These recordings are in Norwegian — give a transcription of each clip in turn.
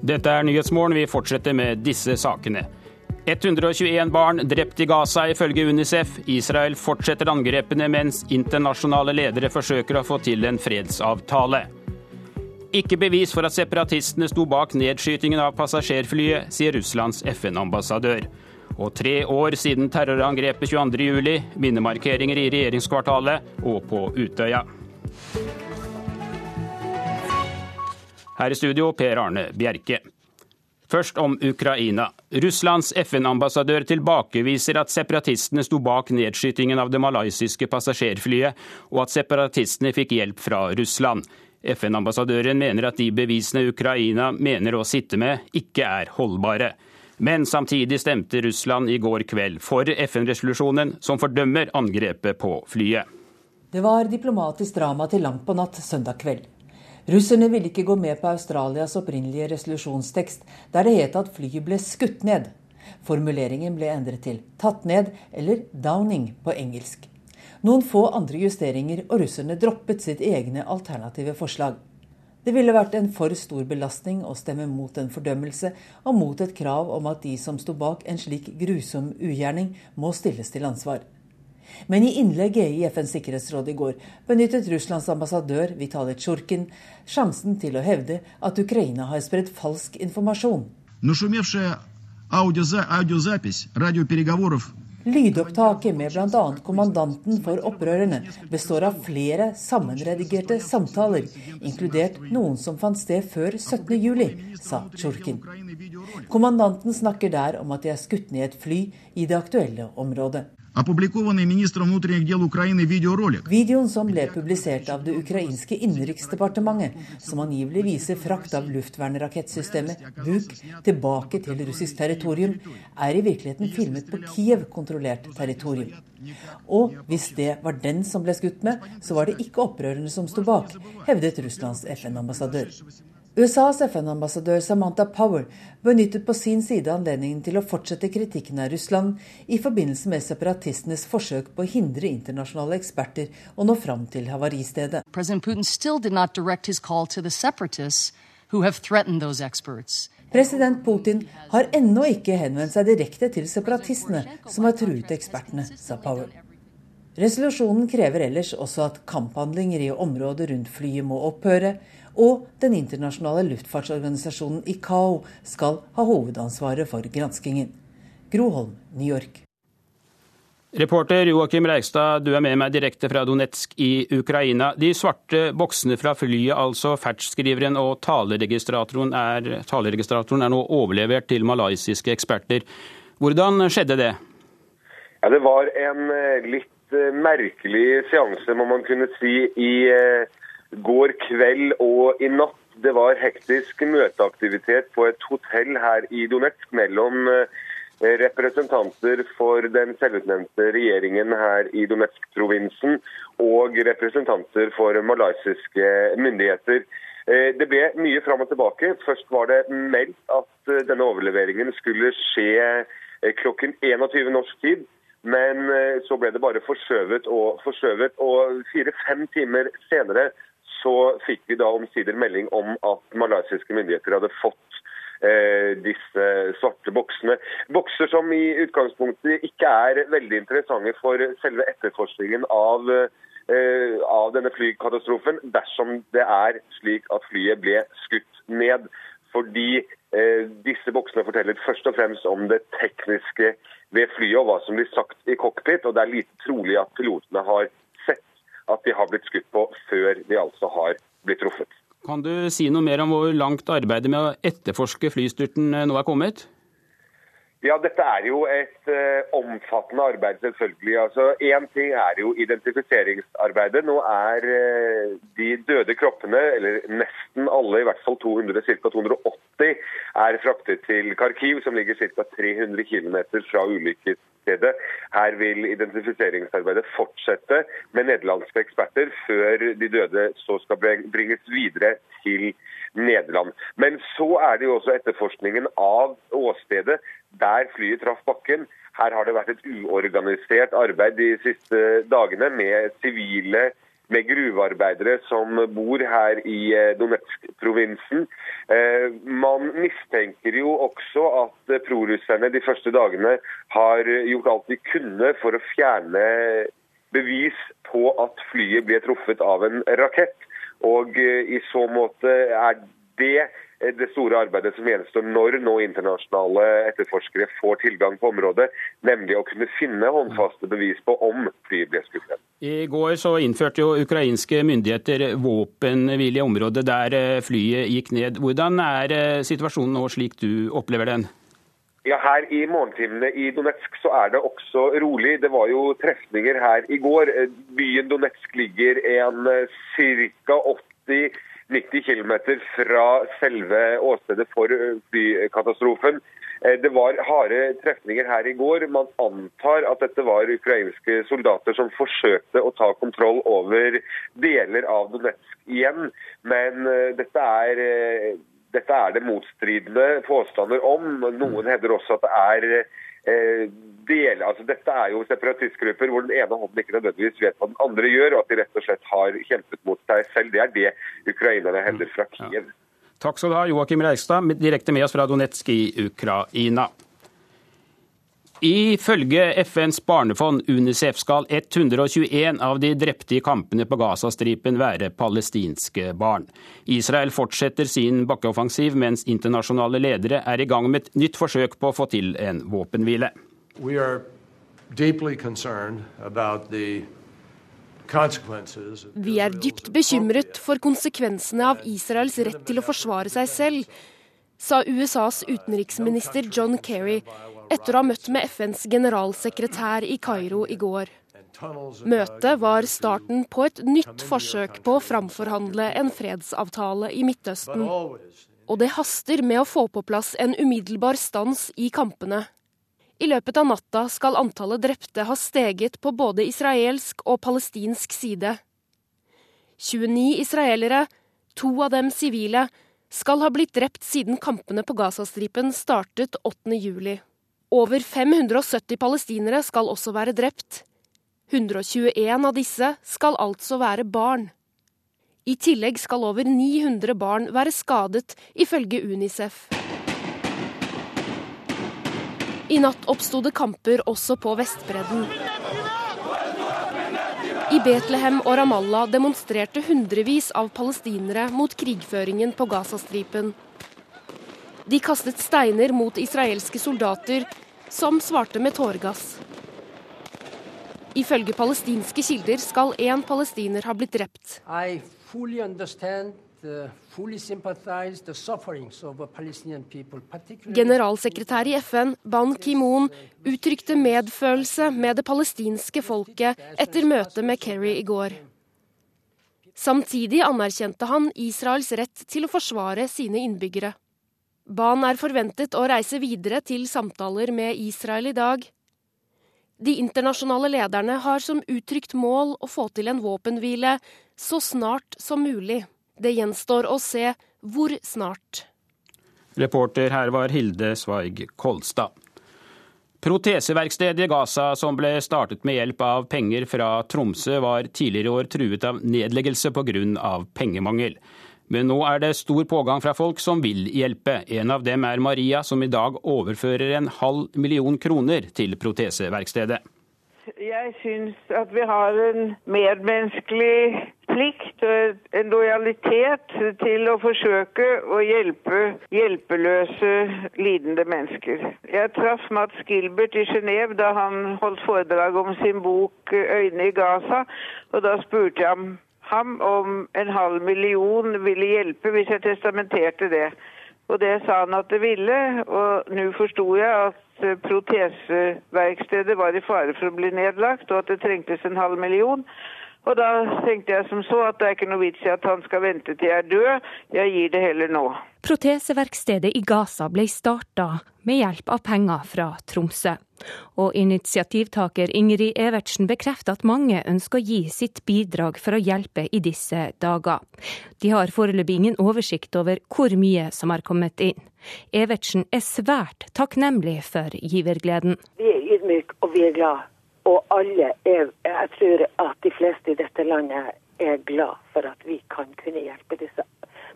Dette er Nyhetsmorgen. Vi fortsetter med disse sakene. 121 barn drept i Gaza, ifølge Unicef. Israel fortsetter angrepene mens internasjonale ledere forsøker å få til en fredsavtale. Ikke bevis for at separatistene sto bak nedskytingen av passasjerflyet, sier Russlands FN-ambassadør. Og tre år siden terrorangrepet 22.07, minnemarkeringer i regjeringskvartalet og på Utøya. Her i studio, Per Arne Bjerke. Først om Ukraina. Russlands FN-ambassadør tilbakeviser at separatistene sto bak nedskytingen av det malaysiske passasjerflyet, og at separatistene fikk hjelp fra Russland. FN-ambassadøren mener at de bevisene Ukraina mener å sitte med, ikke er holdbare. Men samtidig stemte Russland i går kveld for FN-resolusjonen som fordømmer angrepet på flyet. Det var diplomatisk drama til langt på natt søndag kveld. Russerne ville ikke gå med på Australias opprinnelige resolusjonstekst, der det het at flyet ble skutt ned. Formuleringen ble endret til 'tatt ned' eller 'downing' på engelsk. Noen få andre justeringer, og russerne droppet sitt egne alternative forslag. Det ville vært en for stor belastning å stemme mot en fordømmelse og mot et krav om at de som sto bak en slik grusom ugjerning, må stilles til ansvar. Men i innlegget i FNs sikkerhetsråd i går benyttet Russlands ambassadør Vitalij Tsjurkin sjansen til å hevde at Ukraina har spredt falsk informasjon. Lydopptaket med bl.a. kommandanten for opprørerne består av flere sammenredigerte samtaler, inkludert noen som fant sted før 17.07, sa Tsjurkin. Kommandanten snakker der om at de er skutt ned et fly i det aktuelle området. Videoen som ble publisert av det ukrainske innenriksdepartementet, som angivelig viser frakt av luftvernrakettsystemet Buk tilbake til russisk territorium, er i virkeligheten filmet på Kiev-kontrollert territorium. Og hvis det var den som ble skutt med, så var det ikke opprørerne som sto bak, hevdet Russlands FN-ambassadør. USAs FN-ambassadør Samantha Power benyttet på sin side anledningen til å fortsette kritikken av Russland i forbindelse med separatistenes forsøk på å hindre internasjonale eksperter å nå fram til havaristedet. President Putin har ennå ikke henvendt seg direkte til separatistene som har truet ekspertene, sa Power. Resolusjonen krever ellers også at kamphandlinger i området rundt flyet må opphøre, og den internasjonale luftfartsorganisasjonen ICAO skal ha hovedansvaret for granskingen. Groholm, New York. Reporter Joakim Reigstad, du er med meg direkte fra Donetsk i Ukraina. De svarte boksene fra flyet, altså ferdskriveren og taleregistratoren er, taleregistratoren er nå overlevert til malaysiske eksperter. Hvordan skjedde det? Ja, det var en eh, litt eh, merkelig seanse, må man kunne si, i eh, går kveld og i natt. Det var hektisk møteaktivitet på et hotell her i Donetsk mellom eh, representanter for den selvutnevnte regjeringen her i Donetsk-provinsen og representanter for malaysiske myndigheter. Eh, det ble mye fram og tilbake. Først var det meldt at eh, denne overleveringen skulle skje klokken 21 norsk tid. Men så ble det bare forskjøvet og forskjøvet. Og fire-fem timer senere så fikk vi da omsider melding om at malaysiske myndigheter hadde fått eh, disse svarte boksene. Bokser som i utgangspunktet ikke er veldig interessante for selve etterforskningen av, eh, av denne flykatastrofen, dersom det er slik at flyet ble skutt ned. Fordi eh, disse boksene forteller først og fremst om det tekniske ved flyet og hva som blir sagt i cockpit. og Det er lite trolig at pilotene har at de har blitt skutt på før de altså har blitt truffet. Kan du si noe mer om hvor langt arbeidet med å etterforske flystyrten eh, nå er kommet? Ja, Dette er jo et uh, omfattende arbeid, selvfølgelig. Altså, Én ting er jo identifiseringsarbeidet. Nå er uh, de døde kroppene, eller nesten alle, i hvert fall 200, ca. 280, er fraktet til Kharkiv, som ligger ca. 300 km fra ulykkesstedet. Her vil identifiseringsarbeidet fortsette med nederlandske eksperter, før de døde så skal bringes videre til Nederland. Men så er det jo også etterforskningen av åstedet der flyet traff bakken. Her har det vært et uorganisert arbeid de siste dagene med sivile med gruvearbeidere som bor her i eh, Donetsk-provinsen. Eh, man mistenker jo også at prorusserne de første dagene har gjort alt de kunne for å fjerne bevis på at flyet ble truffet av en rakett. Og i så måte er det Eh, det store arbeidet som gjenstår når nå internasjonale etterforskere får tilgang på området, nemlig å kunne finne håndfaste bevis på om flyet ble skutt ned. I går så innførte jo ukrainske myndigheter våpenhvile i området der eh, flyet gikk ned. Hvordan er eh, situasjonen nå slik du opplever den? Ja, Her i morgentimene i Donetsk så er det også rolig. Det var jo trefninger her i går. Byen Donetsk ligger en ca. 80 90 km fra selve åstedet for flykatastrofen. Eh, det var harde trefninger her i går. Man antar at dette var ukrainske soldater som forsøkte å ta kontroll over deler av Donetsk igjen. Men dette er, dette er det motstridende påstander om. Noen hevder også at det er del, altså Dette er jo separatistgrupper hvor den ene hånden ikke nødvendigvis vet hva den andre gjør, og at de rett og slett har kjempet mot seg selv. Det er det ukrainerne hevder fra Kiev. Ja. Takk skal du ha, Joakim Reigstad, direkte med oss fra Donetsk i Ukraina. Ifølge FNs barnefond UNICEF skal 121 av de drepte i kampene på Gazastripen være palestinske barn. Israel fortsetter sin bakkeoffensiv, mens internasjonale ledere er i gang med et nytt forsøk på å få til en våpenhvile. Vi er dypt bekymret for konsekvensene av Israels rett til å forsvare seg selv, sa USAs utenriksminister John Kerry etter å ha møtt med FNs generalsekretær i Kairo i går. Møtet var starten på et nytt forsøk på å framforhandle en fredsavtale i Midtøsten. Og det haster med å få på plass en umiddelbar stans i kampene. I løpet av natta skal antallet drepte ha steget på både israelsk og palestinsk side. 29 israelere, to av dem sivile, skal ha blitt drept siden kampene på Gazastripen startet 8.7. Over 570 palestinere skal også være drept. 121 av disse skal altså være barn. I tillegg skal over 900 barn være skadet, ifølge Unicef. I natt oppsto det kamper også på Vestbredden. Betlehem og Ramallah demonstrerte hundrevis av palestinere mot krigføringen på Gazastripen. De kastet steiner mot israelske soldater, som svarte med tåregass. Ifølge palestinske kilder skal én palestiner ha blitt drept. I fully understand Generalsekretær i FN Ban Ki-moon uttrykte medfølelse med det palestinske folket etter møtet med Kerry i går. Samtidig anerkjente han Israels rett til å forsvare sine innbyggere. Ban er forventet å reise videre til samtaler med Israel i dag. De internasjonale lederne har som uttrykt mål å få til en våpenhvile så snart som mulig. Det gjenstår å se hvor snart. Reporter her var Hilde Sveig Kolstad. Proteseverkstedet i Gaza, som ble startet med hjelp av penger fra Tromsø, var tidligere i år truet av nedleggelse pga. pengemangel. Men nå er det stor pågang fra folk som vil hjelpe. En av dem er Maria, som i dag overfører en halv million kroner til proteseverkstedet. Jeg syns at vi har en medmenneskelig plikt og en lojalitet til å forsøke å hjelpe hjelpeløse, lidende mennesker. Jeg traff Mats Gilbert i Genéve da han holdt foredrag om sin bok 'Øyne i Gaza'. og Da spurte jeg ham om en halv million ville hjelpe hvis jeg testamenterte det. Og det sa han at det ville, og nå forsto jeg at proteseverkstedet var i fare for å bli nedlagt, og at det trengtes en halv million. Og da tenkte jeg som så at det er ikke noe vits i at han skal vente til jeg er død, jeg gir det heller nå. Proteseverkstedet i Gaza ble starta med hjelp av penger fra Tromsø. Og initiativtaker Ingrid Evertsen bekrefter at mange ønsker å gi sitt bidrag for å hjelpe i disse dager. De har foreløpig ingen oversikt over hvor mye som har kommet inn. Evertsen er svært takknemlig for givergleden. Vi er ydmyke og vi er glad og alle er Jeg tror at de fleste i dette landet er glad for at vi kan kunne hjelpe disse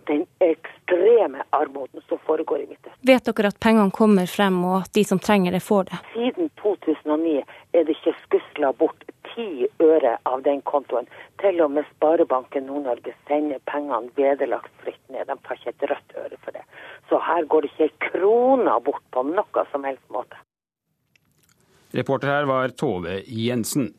den ekstreme armoden som foregår i Midtøsten. Vet dere at pengene kommer frem, og at de som trenger det, får det? Siden 2009 er det ikke skusla bort ti øre av den kontoen. Til og med Sparebanken Nord-Norge sender pengene vederlagsfritt ned. De tar ikke et rødt øre for det. Så her går det ikke ei krone bort på noe som helst måte. Reporter her var Tove Jensen.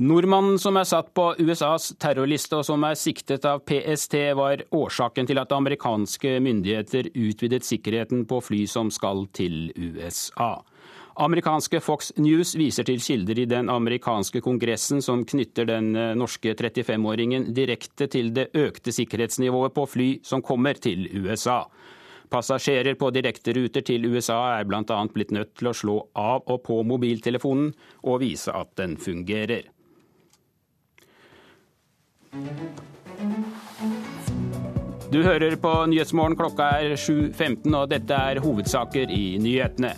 Nordmannen som er satt på USAs terrorliste og som er siktet av PST, var årsaken til at amerikanske myndigheter utvidet sikkerheten på fly som skal til USA. Amerikanske Fox News viser til kilder i den amerikanske kongressen som knytter den eh, norske 35-åringen direkte til det økte sikkerhetsnivået på fly som kommer til USA. Passasjerer på direkteruter til USA er bl.a. blitt nødt til å slå av og på mobiltelefonen og vise at den fungerer. Du hører på Nyhetsmorgen. Klokka er 7.15, og dette er hovedsaker i nyhetene.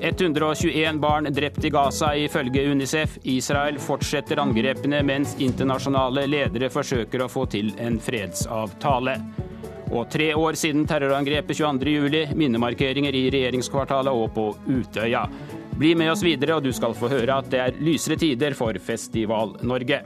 121 barn drept i Gaza ifølge Unicef. Israel fortsetter angrepene mens internasjonale ledere forsøker å få til en fredsavtale. Og tre år siden terrorangrepet 22.07. Minnemarkeringer i regjeringskvartalet og på Utøya. Bli med oss videre, og du skal få høre at det er lysere tider for Festival-Norge.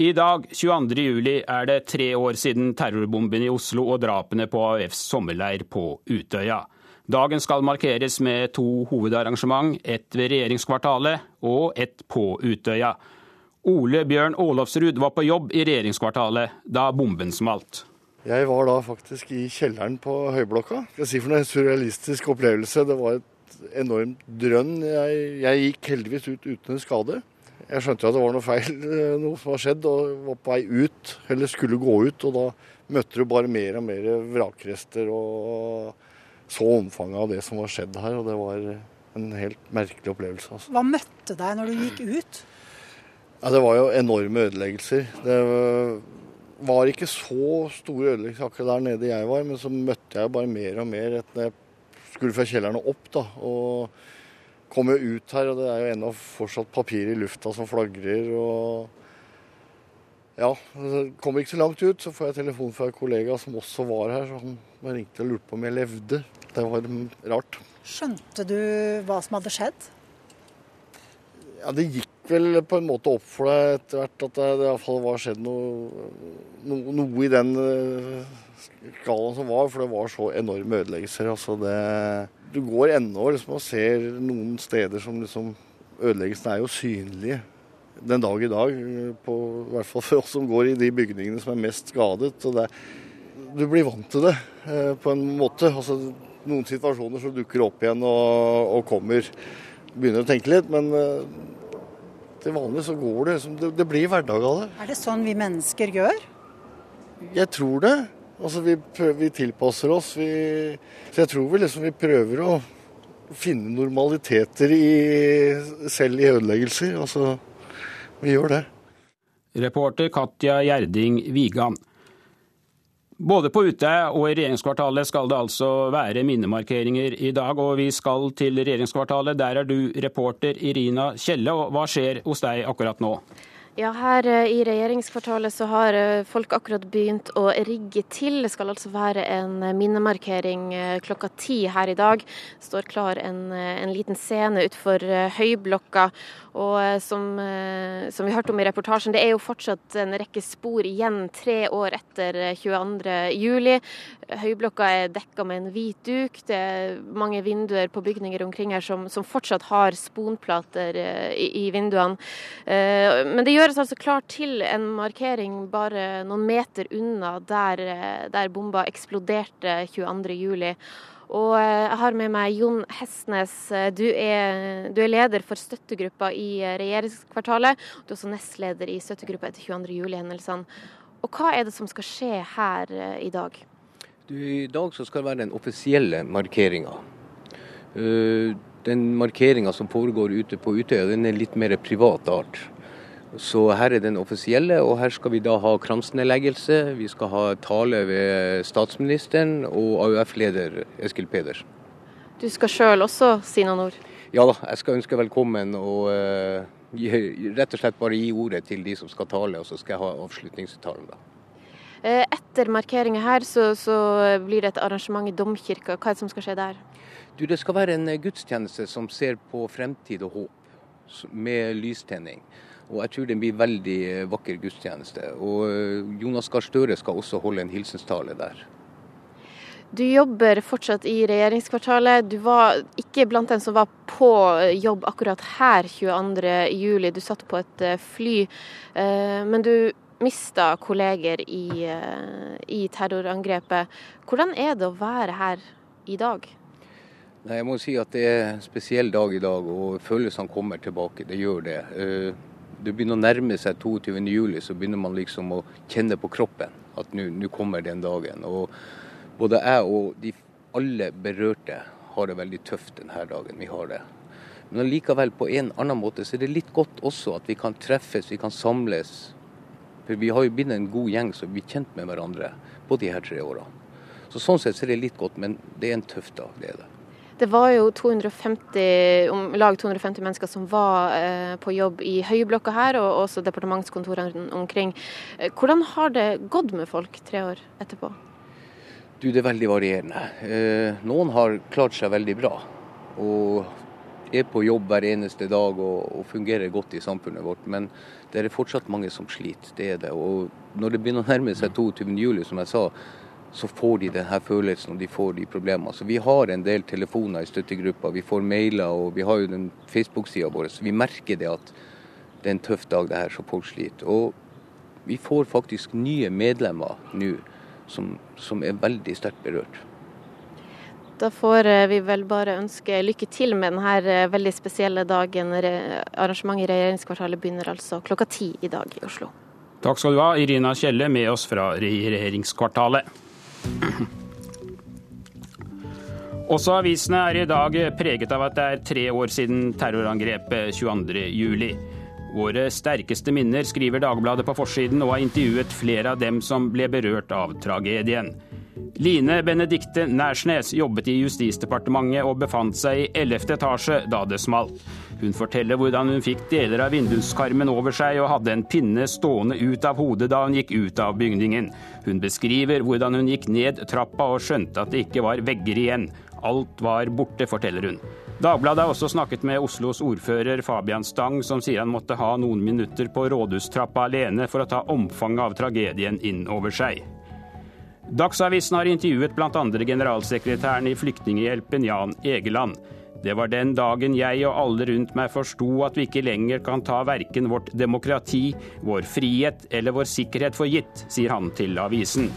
I dag, 22.07, er det tre år siden terrorbomben i Oslo og drapene på AUFs sommerleir på Utøya. Dagen skal markeres med to hovedarrangement, ett ved regjeringskvartalet og ett på Utøya. Ole Bjørn Olofsrud var på jobb i regjeringskvartalet da bomben smalt. Jeg var da faktisk i kjelleren på Høyblokka. Jeg si for en surrealistisk opplevelse. Det var et enormt drønn. Jeg, jeg gikk heldigvis ut uten skade. Jeg skjønte at det var noe feil, eh, noe som var skjedd, og var på vei ut, eller skulle gå ut. Og da møtte du bare mer og mer vrakrester og så omfanget av det som var skjedd her. Og det var en helt merkelig opplevelse. Altså. Hva møtte deg når du gikk ut? Ja, Det var jo enorme ødeleggelser. Det var ikke så store ødeleggelser akkurat der nede jeg var, men så møtte jeg bare mer og mer etter jeg skulle fra kjelleren og opp. da, og kom jo ut her, og det er jo ennå fortsatt papir i lufta som flagrer. og ja, kom ikke så langt ut, så får jeg telefon fra en kollega som også var her. så Han ringte og lurte på om jeg levde. Det var rart. Skjønte du hva som hadde skjedd? Ja, Det gikk vel på en måte opp for deg etter hvert at det, det iallfall var skjedd noe, noe, noe i den uh, skalaen som var, for det var så enorme ødeleggelser. Altså det, du går ennå liksom og ser noen steder som liksom Ødeleggelsene er jo synlige den dag i dag, på, i hvert fall for oss som går i de bygningene som er mest skadet. og det, Du blir vant til det eh, på en måte. Altså, noen situasjoner så dukker opp igjen og, og kommer. Begynner å tenke litt, men eh, til vanlig så går det. Det, det blir hverdag av det. Er det sånn vi mennesker gjør? Jeg tror det. Altså, vi, prøver, vi tilpasser oss. Vi, så jeg tror vi liksom vi prøver å finne normaliteter i, selv i ødeleggelser. Altså, vi gjør det. Reporter Katja Gjerding Vigan. Både på Utøya og i regjeringskvartalet skal det altså være minnemarkeringer i dag. Og vi skal til regjeringskvartalet. Der er du reporter Irina Kjelle. Og hva skjer hos deg akkurat nå? Ja, her eh, i regjeringskvartalet så har eh, folk akkurat begynt å rigge til. Det skal altså være en eh, minnemarkering klokka ti her i dag. Det står klar en, en liten scene utenfor Høyblokka. Og som, som, vi hørte om i reportasjen, det er jo fortsatt en rekke spor igjen tre år etter 22.07. Høyblokka er dekka med en hvit duk. Det er mange vinduer på bygninger omkring her som, som fortsatt har sponplater i, i vinduene. Men det gjøres altså klart til en markering bare noen meter unna der, der bomba eksploderte 22.07. Og eh, jeg har med meg Jon Hestnes. Du er, du er, leder for støttegruppa i regjeringskvartalet. Du er også nestleder i støttegruppa etter 22.07-hendelsene. Og hva er det som skal skje her eh, i dag? Du, I dag skal det være den offisielle markeringa. Eh, den markeringa som foregår ute på Utøya, den er litt mer privat art. Så her er den offisielle, og her skal vi da ha kransenedleggelse. Vi skal ha tale ved statsministeren og AUF-leder Eskil Pedersen. Du skal sjøl også si noen ord? Ja da, jeg skal ønske velkommen og uh, rett og slett bare gi ordet til de som skal tale, og så skal jeg ha avslutningstalen da. Eh, etter markeringa her så, så, blir det et arrangement i domkirka. Hva er det som skal skje der? Du, det skal være en gudstjeneste som ser på fremtid og håp, med lystenning. Og jeg tror det blir veldig vakker gudstjeneste. Og Jonas Gahr Støre skal også holde en hilsenstale der. Du jobber fortsatt i regjeringskvartalet. Du var ikke blant dem som var på jobb akkurat her 22.07. Du satt på et eh, fly, eh, men du mista kolleger i, eh, i, terrorangrepet. Hvordan er det å være her i dag? Nei, jeg må si at det er en spesiell dag i dag, og følelsene kommer tilbake. Det gjør det. Det begynner å nærme seg 22.07, så begynner man liksom å kjenne på kroppen at nå kommer den dagen. Og både jeg og de alle berørte har det veldig tøft denne dagen vi har det. Men allikevel på en annen måte så er det litt godt også at vi kan treffes, vi kan samles. For vi har jo blitt en god gjeng som blir kjent med hverandre på de her tre årene. Så Sånn sett så er det litt godt, men det er en tøff dag. Det er det. Det var jo 250, om lag 250 mennesker som var eh, på jobb i Høyblokka her, og også departementskontorene omkring. Eh, hvordan har det gått med folk tre år etterpå? Du, Det er veldig varierende. Eh, noen har klart seg veldig bra. Og er på jobb hver eneste dag og, og, fungerer godt i samfunnet vårt. Men det er fortsatt mange som sliter. Det er det. Og når det begynner å nærme seg 22.07, som jeg sa, så får de denne følelsen og de får de problemene. Så Vi har en del telefoner i støttegruppa, vi får mailer og vi har jo den Facebook-sida vår. Så vi merker det at det er en tøff dag det her, så folk sliter. Og vi får faktisk nye medlemmer nå som, som er veldig sterkt berørt. Da får eh, vi vel bare ønske lykke til med denne eh, veldig spesielle dagen. Arrangementet i regjeringskvartalet begynner altså klokka ti i dag i Oslo. Takk skal du ha, Irina Kjelle, med oss fra regjeringskvartalet. Også avisene er i dag preget av at det er tre år siden terrorangrepet 22.07. Våre sterkeste minner, skriver Dagbladet på forsiden, og har intervjuet flere av dem som ble berørt av tragedien. Line Benedikte Nærsnes jobbet i Justisdepartementet og befant seg i 11. etasje da det smalt. Hun forteller hvordan hun fikk deler av vinduskarmen over seg og hadde en pinne stående ut av hodet da hun gikk ut av bygningen. Hun beskriver hvordan hun gikk ned trappa og skjønte at det ikke var vegger igjen. Alt var borte, forteller hun. Dagbladet har også snakket med Oslos ordfører Fabian Stang, som sier han måtte ha noen minutter på rådhustrappa alene for å ta omfanget av tragedien inn over seg. Dagsavisen har intervjuet bl.a. generalsekretæren i Flyktninghjelpen, Jan Egeland. Det var den dagen jeg og alle rundt meg forsto at vi ikke lenger kan ta verken vårt demokrati, vår frihet eller vår sikkerhet for gitt, sier han til avisen.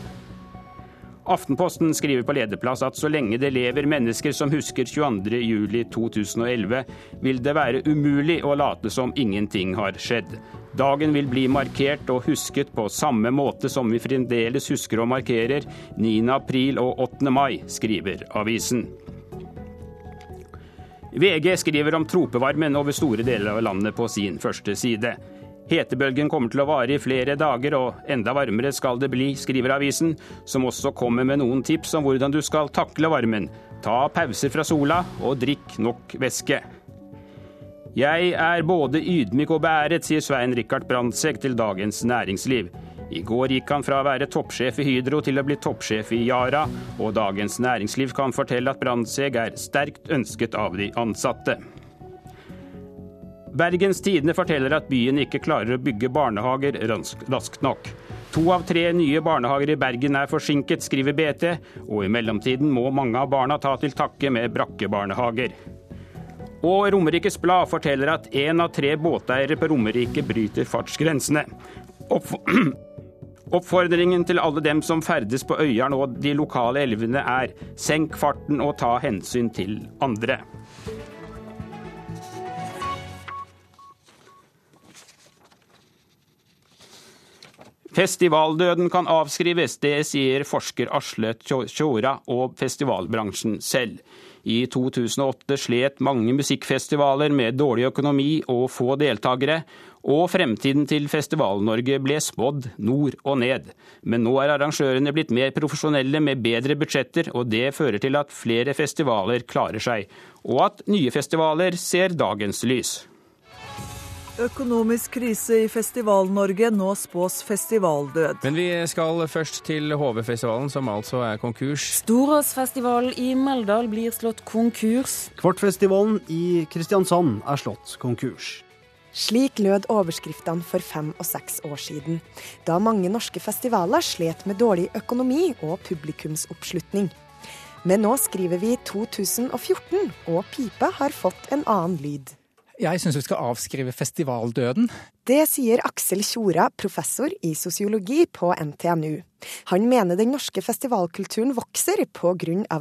Aftenposten skriver på lederplass at så lenge det lever mennesker som husker 22.07.2011, vil det være umulig å late som ingenting har skjedd. Dagen vil bli markert og husket på samme måte som vi fremdeles husker og markerer 9.4 og 8. mai, skriver avisen. VG skriver om tropevarmen over store deler av landet på sin første side. Hetebølgen kommer til å vare i flere dager, og enda varmere skal det bli, skriver avisen, som også kommer med noen tips om hvordan du skal takle varmen. Ta pauser fra sola, og drikk nok væske. Jeg er både ydmyk og beæret, sier Svein Rikard Brandtzæg til Dagens Næringsliv. I går gikk han fra å være toppsjef i Hydro til å bli toppsjef i Yara, og Dagens Næringsliv kan fortelle at Brandtzæg er sterkt ønsket av de ansatte. Bergens Tidende forteller at byen ikke klarer å bygge barnehager raskt nok. To av tre nye barnehager i Bergen er forsinket, skriver BT, og i mellomtiden må mange av barna ta til takke med brakkebarnehager. Og Romerikes Blad forteller at én av tre båteiere på Romerike bryter fartsgrensene. Oppfordringen til alle dem som ferdes på Øyeren og de lokale elvene er senk farten og ta hensyn til andre. Festivaldøden kan avskrives, det sier forsker Asle Tjora og festivalbransjen selv. I 2008 slet mange musikkfestivaler med dårlig økonomi og få deltakere, og fremtiden til Festival-Norge ble spådd nord og ned. Men nå er arrangørene blitt mer profesjonelle med bedre budsjetter, og det fører til at flere festivaler klarer seg, og at nye festivaler ser dagens lys. Økonomisk krise i Festival-Norge, nå spås festivaldød. Men vi skal først til HV-festivalen, som altså er konkurs. Storåsfestivalen i Meldal blir slått konkurs. Kvartfestivalen i Kristiansand er slått konkurs. Slik lød overskriftene for fem og seks år siden, da mange norske festivaler slet med dårlig økonomi og publikumsoppslutning. Men nå skriver vi 2014, og pipe har fått en annen lyd. Jeg syns vi skal avskrive festivaldøden. Det sier Aksel Tjora, professor i sosiologi på NTNU. Han mener den norske festivalkulturen vokser pga.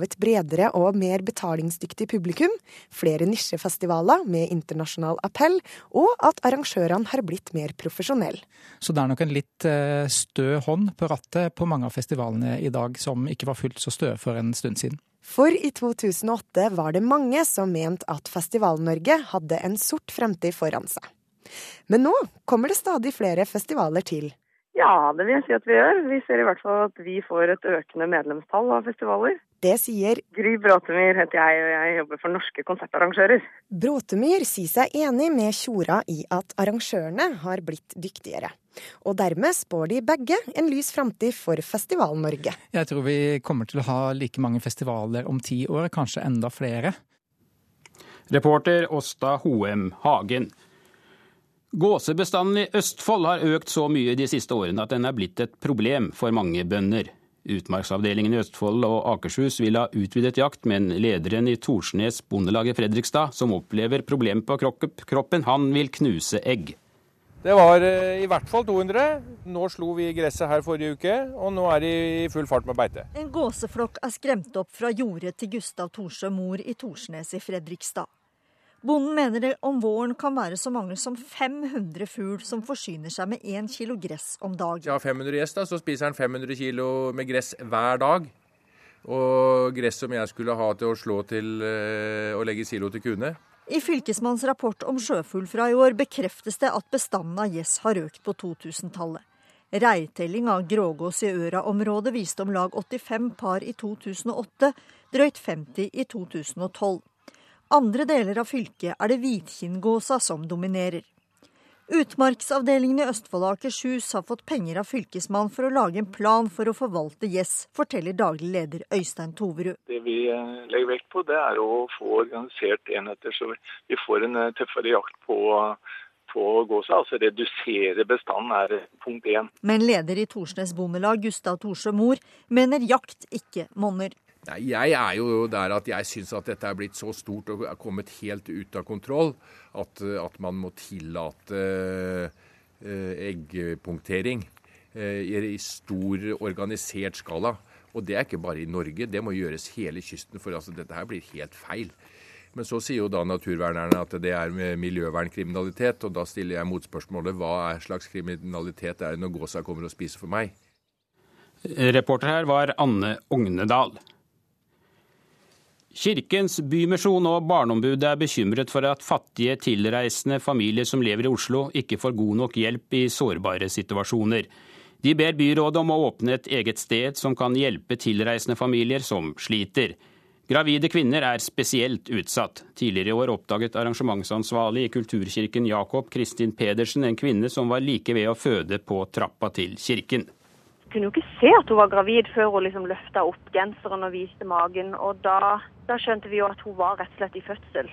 et bredere og mer betalingsdyktig publikum, flere nisjefestivaler med internasjonal appell, og at arrangørene har blitt mer profesjonelle. Så det er nok en litt eh, stø hånd på rattet på mange av festivalene i dag, som ikke var fullt så støe for en stund siden. For i 2008 var det mange som mente at Festival-Norge hadde en sort fremtid foran seg. Men nå kommer det stadig flere festivaler til. Ja, det vil jeg si at vi gjør. Vi ser i hvert fall at vi får et økende medlemstall av festivaler. Det sier Gry Bråtemyr heter jeg, og jeg jobber for norske konsertarrangører. Bråtemyr sier seg enig med Tjora i at arrangørene har blitt dyktigere. Og dermed spår de begge en lys framtid for Festival-Norge. Jeg tror vi kommer til å ha like mange festivaler om ti år, kanskje enda flere. Reporter Åsta Hoem Hagen. Gåsebestanden i Østfold har økt så mye de siste årene at den er blitt et problem for mange bønder. Utmarksavdelingen i Østfold og Akershus vil ha utvidet jakt, men lederen i Torsnes Bondelag i Fredrikstad, som opplever problemer på kroppen, han vil knuse egg. Det var eh, i hvert fall 200. Nå slo vi gresset her forrige uke, og nå er de i full fart med beite. En gåseflokk er skremt opp fra jordet til Gustav Thorsø mor i Torsnes i Fredrikstad. Bonden mener det om våren kan være så mange som 500 fugl som forsyner seg med 1 kilo gress om dagen. Ja, 500 gjest, da, så spiser han 500 kilo med gress hver dag. Og gress som jeg skulle ha til å slå til og legge silo til kuene. I Fylkesmannens rapport om sjøfugl fra i år bekreftes det at bestanden av gjess har økt på 2000-tallet. Reitelling av grågås i Øra-området viste om lag 85 par i 2008, drøyt 50 i 2012 andre deler av fylket er det hvitkinngåsa som dominerer. Utmarksavdelingen i Østfold og Akershus har fått penger av fylkesmannen for å lage en plan for å forvalte gjess, forteller daglig leder Øystein Toverud. Det vi eh, legger vekt på, det er å få organisert enheter så vi får en eh, tøffere jakt på, på gåsa. Altså redusere bestanden er punkt én. Men leder i Torsnes Bondelag, Gustav Torsø Mor, mener jakt ikke monner. Nei, Jeg er jo der at jeg syns at dette er blitt så stort og er kommet helt ut av kontroll at, at man må tillate eh, eggpunktering eh, i stor, organisert skala. Og det er ikke bare i Norge, det må gjøres hele kysten. For altså, dette her blir helt feil. Men så sier jo da naturvernerne at det er miljøvernkriminalitet. Og da stiller jeg motspørsmålet hva slags kriminalitet er det når gåsa kommer og spiser for meg? Reporter her var Anne Ognedal. Kirkens Bymisjon og Barneombudet er bekymret for at fattige, tilreisende familier som lever i Oslo, ikke får god nok hjelp i sårbare situasjoner. De ber byrådet om å åpne et eget sted som kan hjelpe tilreisende familier som sliter. Gravide kvinner er spesielt utsatt. Tidligere i år oppdaget arrangementsansvarlig i Kulturkirken Jakob Kristin Pedersen en kvinne som var like ved å føde på trappa til kirken kunne jo ikke se at hun var gravid før hun liksom løfta opp genseren og viste magen. Og da, da, skjønte vi jo at hun var rett og slett i fødsel.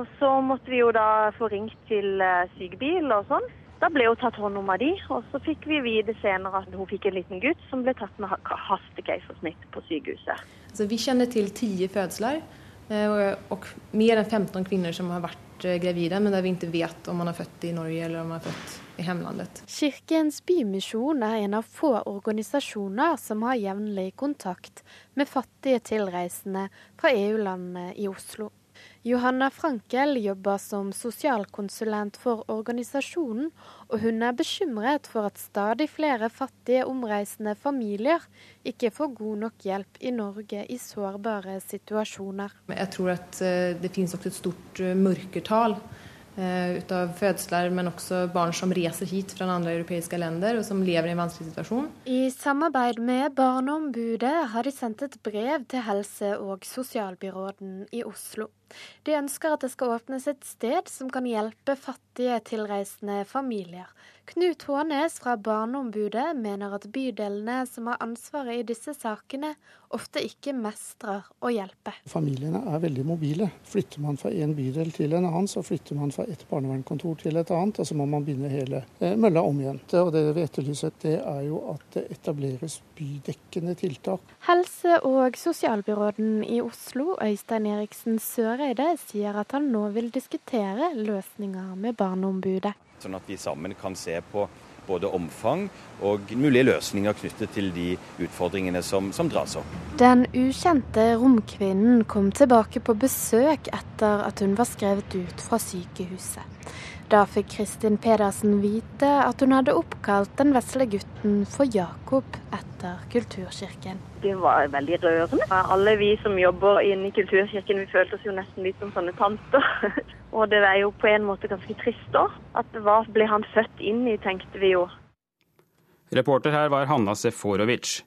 Og så måtte vi jo da få ringt til uh, sykebil og sånn. Da ble hun tatt hånd om av de, og så fikk vi vite senere at hun fikk en liten gutt som ble tatt med hastekeisersnitt på sykehuset. Så vi kjenner til ti fødsler eh, og mer enn 15 kvinner som har vært eh, gravide, men der vi ikke vet om man har født i Norge eller om man har født i hjemlandet. Kirkens Bymisjon er en av få organisasjoner som har jevnlig kontakt med fattige tilreisende fra EU-landene i Oslo. Johanna Frankel jobber som sosialkonsulent for organisasjonen, og hun er bekymret for at stadig flere fattige omreisende familier ikke får god nok hjelp i Norge i sårbare situasjoner. Jeg tror at eh, det finnes også et stort eh, mørketall Eh, utav fødsler, men også barn som reiser hit fra andre europeiske land og som lever i en vanskelig situasjon. I samarbeid med Barneombudet har de sendt et brev til helse- og sosialbyråden i Oslo. De ønsker at det skal åpnes et sted som kan hjelpe fattige tilreisende familier. Knut Hånes fra Barneombudet mener at bydelene som har ansvaret i disse sakene, ofte ikke mestrer å hjelpe. Familiene er veldig mobile. Flytter man fra en bydel til en annen, så flytter man fra et barnevernskontor til et annet, og så må man begynne hele eh, mølla om igjen. Og det vi etterlyser, det er jo at det etableres bydekkende tiltak. Helse- og sosialbyråden i Oslo, Øystein Eriksen Søre Søreide sier at han nå vil diskutere løsninger med Barneombudet. Sånn at vi sammen kan se på både omfang og mulige løsninger knyttet til de utfordringene som, som dras opp. Den ukjente romkvinnen kom tilbake på besøk etter at hun var skrevet ut fra sykehuset. Da fikk Kristin Pedersen vite at hun hadde oppkalt den vesle gutten for Jakob etter Kulturkirken. Det var veldig rørende. Alle vi som jobber inne i Kulturkirken, vi følte oss jo nesten litt som sånne tanter. Og det er jo på en måte ganske trist òg. At hva ble han født inn i, tenkte vi jo. Reporter her var Hanna Seforovic.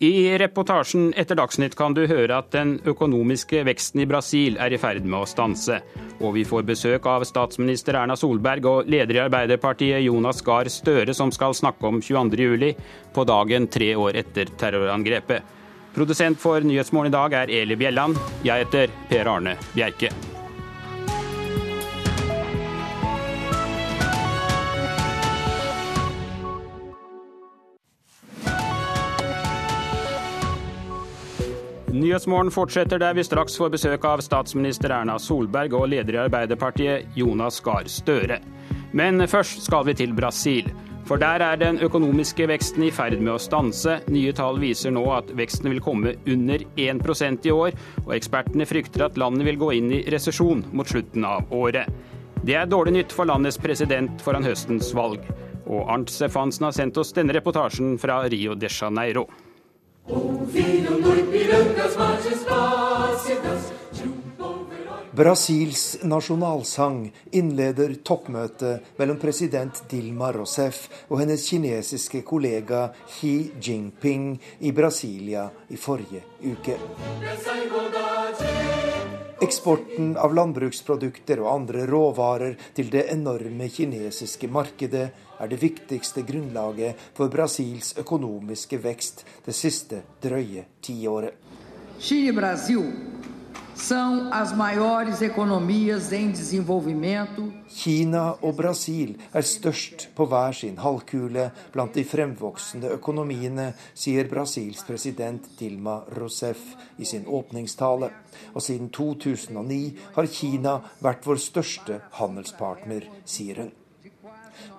I reportasjen etter Dagsnytt kan du høre at den økonomiske veksten i Brasil er i ferd med å stanse. Og vi får besøk av statsminister Erna Solberg og leder i Arbeiderpartiet Jonas Gahr Støre, som skal snakke om 22.07, på dagen tre år etter terrorangrepet. Produsent for Nyhetsmorgen i dag er Eli Bjelland. Jeg heter Per Arne Bjerke. Nyhetsmorgen fortsetter der vi straks får besøk av statsminister Erna Solberg og leder i Arbeiderpartiet Jonas Gahr Støre. Men først skal vi til Brasil. For der er den økonomiske veksten i ferd med å stanse. Nye tall viser nå at veksten vil komme under 1% i år, og ekspertene frykter at landet vil gå inn i resesjon mot slutten av året. Det er dårlig nytt for landets president foran høstens valg. Og Arnt Stefansen har sendt oss denne reportasjen fra Rio de Janeiro. Ouviram no Ipiranga as margens plácidas Brasils nasjonalsang innleder toppmøtet mellom president Dilma Rousef og hennes kinesiske kollega Xi Jinping i Brasilia i forrige uke. Eksporten av landbruksprodukter og andre råvarer til det enorme kinesiske markedet er det viktigste grunnlaget for Brasils økonomiske vekst det siste drøye tiåret. Brasil são as maiores economias em desenvolvimento. Kina og Brasil er størst på hver sin halvkule blant de fremvoksende økonomiene, sier Brasils president Dilma Rousef i sin åpningstale. Og siden 2009 har Kina vært vår største handelspartner, sier hun.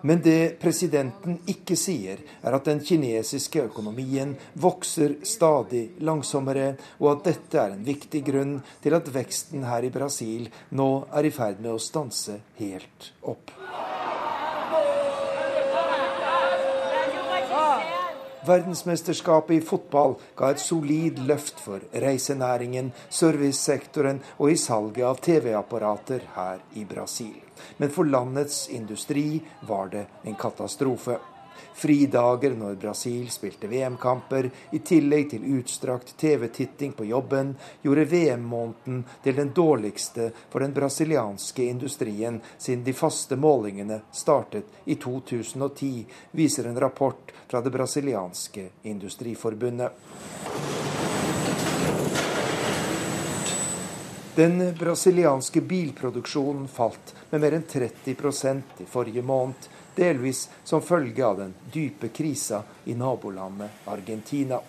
Men det presidenten ikke sier, er at den kinesiske økonomien vokser stadig langsommere, og at dette er en viktig grunn til at veksten her i Brasil nå er i ferd med å stanse helt opp. Verdensmesterskapet i fotball ga et solid løft for reisenæringen, servicesektoren og i salget av TV-apparater her i Brasil. Men for landets industri var det en katastrofe. Fridager når Brasil spilte VM-kamper, i tillegg til utstrakt TV-titting på jobben, gjorde VM-måneden til den dårligste for den brasilianske industrien siden de faste målingene startet i 2010, viser en rapport fra det brasilianske industriforbundet. Den brasilianske bilproduksjonen falt med mer enn 30% i forrige måned, delvis som følge av den dype krisa i nabolandet Argentina.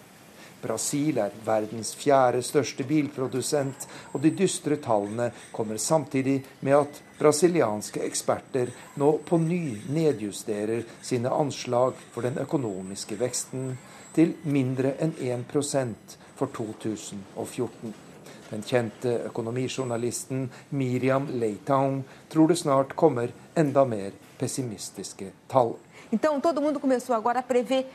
Brasil er verdens fjerde største bilprodusent, og de dystre tallene kommer samtidig med at brasilianske eksperter nå på ny nedjusterer sine anslag for den økonomiske veksten til mindre enn 1% for 2014. Den kjente økonomijournalisten Miriam Leitown tror det snart kommer enda mer pessimistiske tall. Então, todo mundo começou agora a prever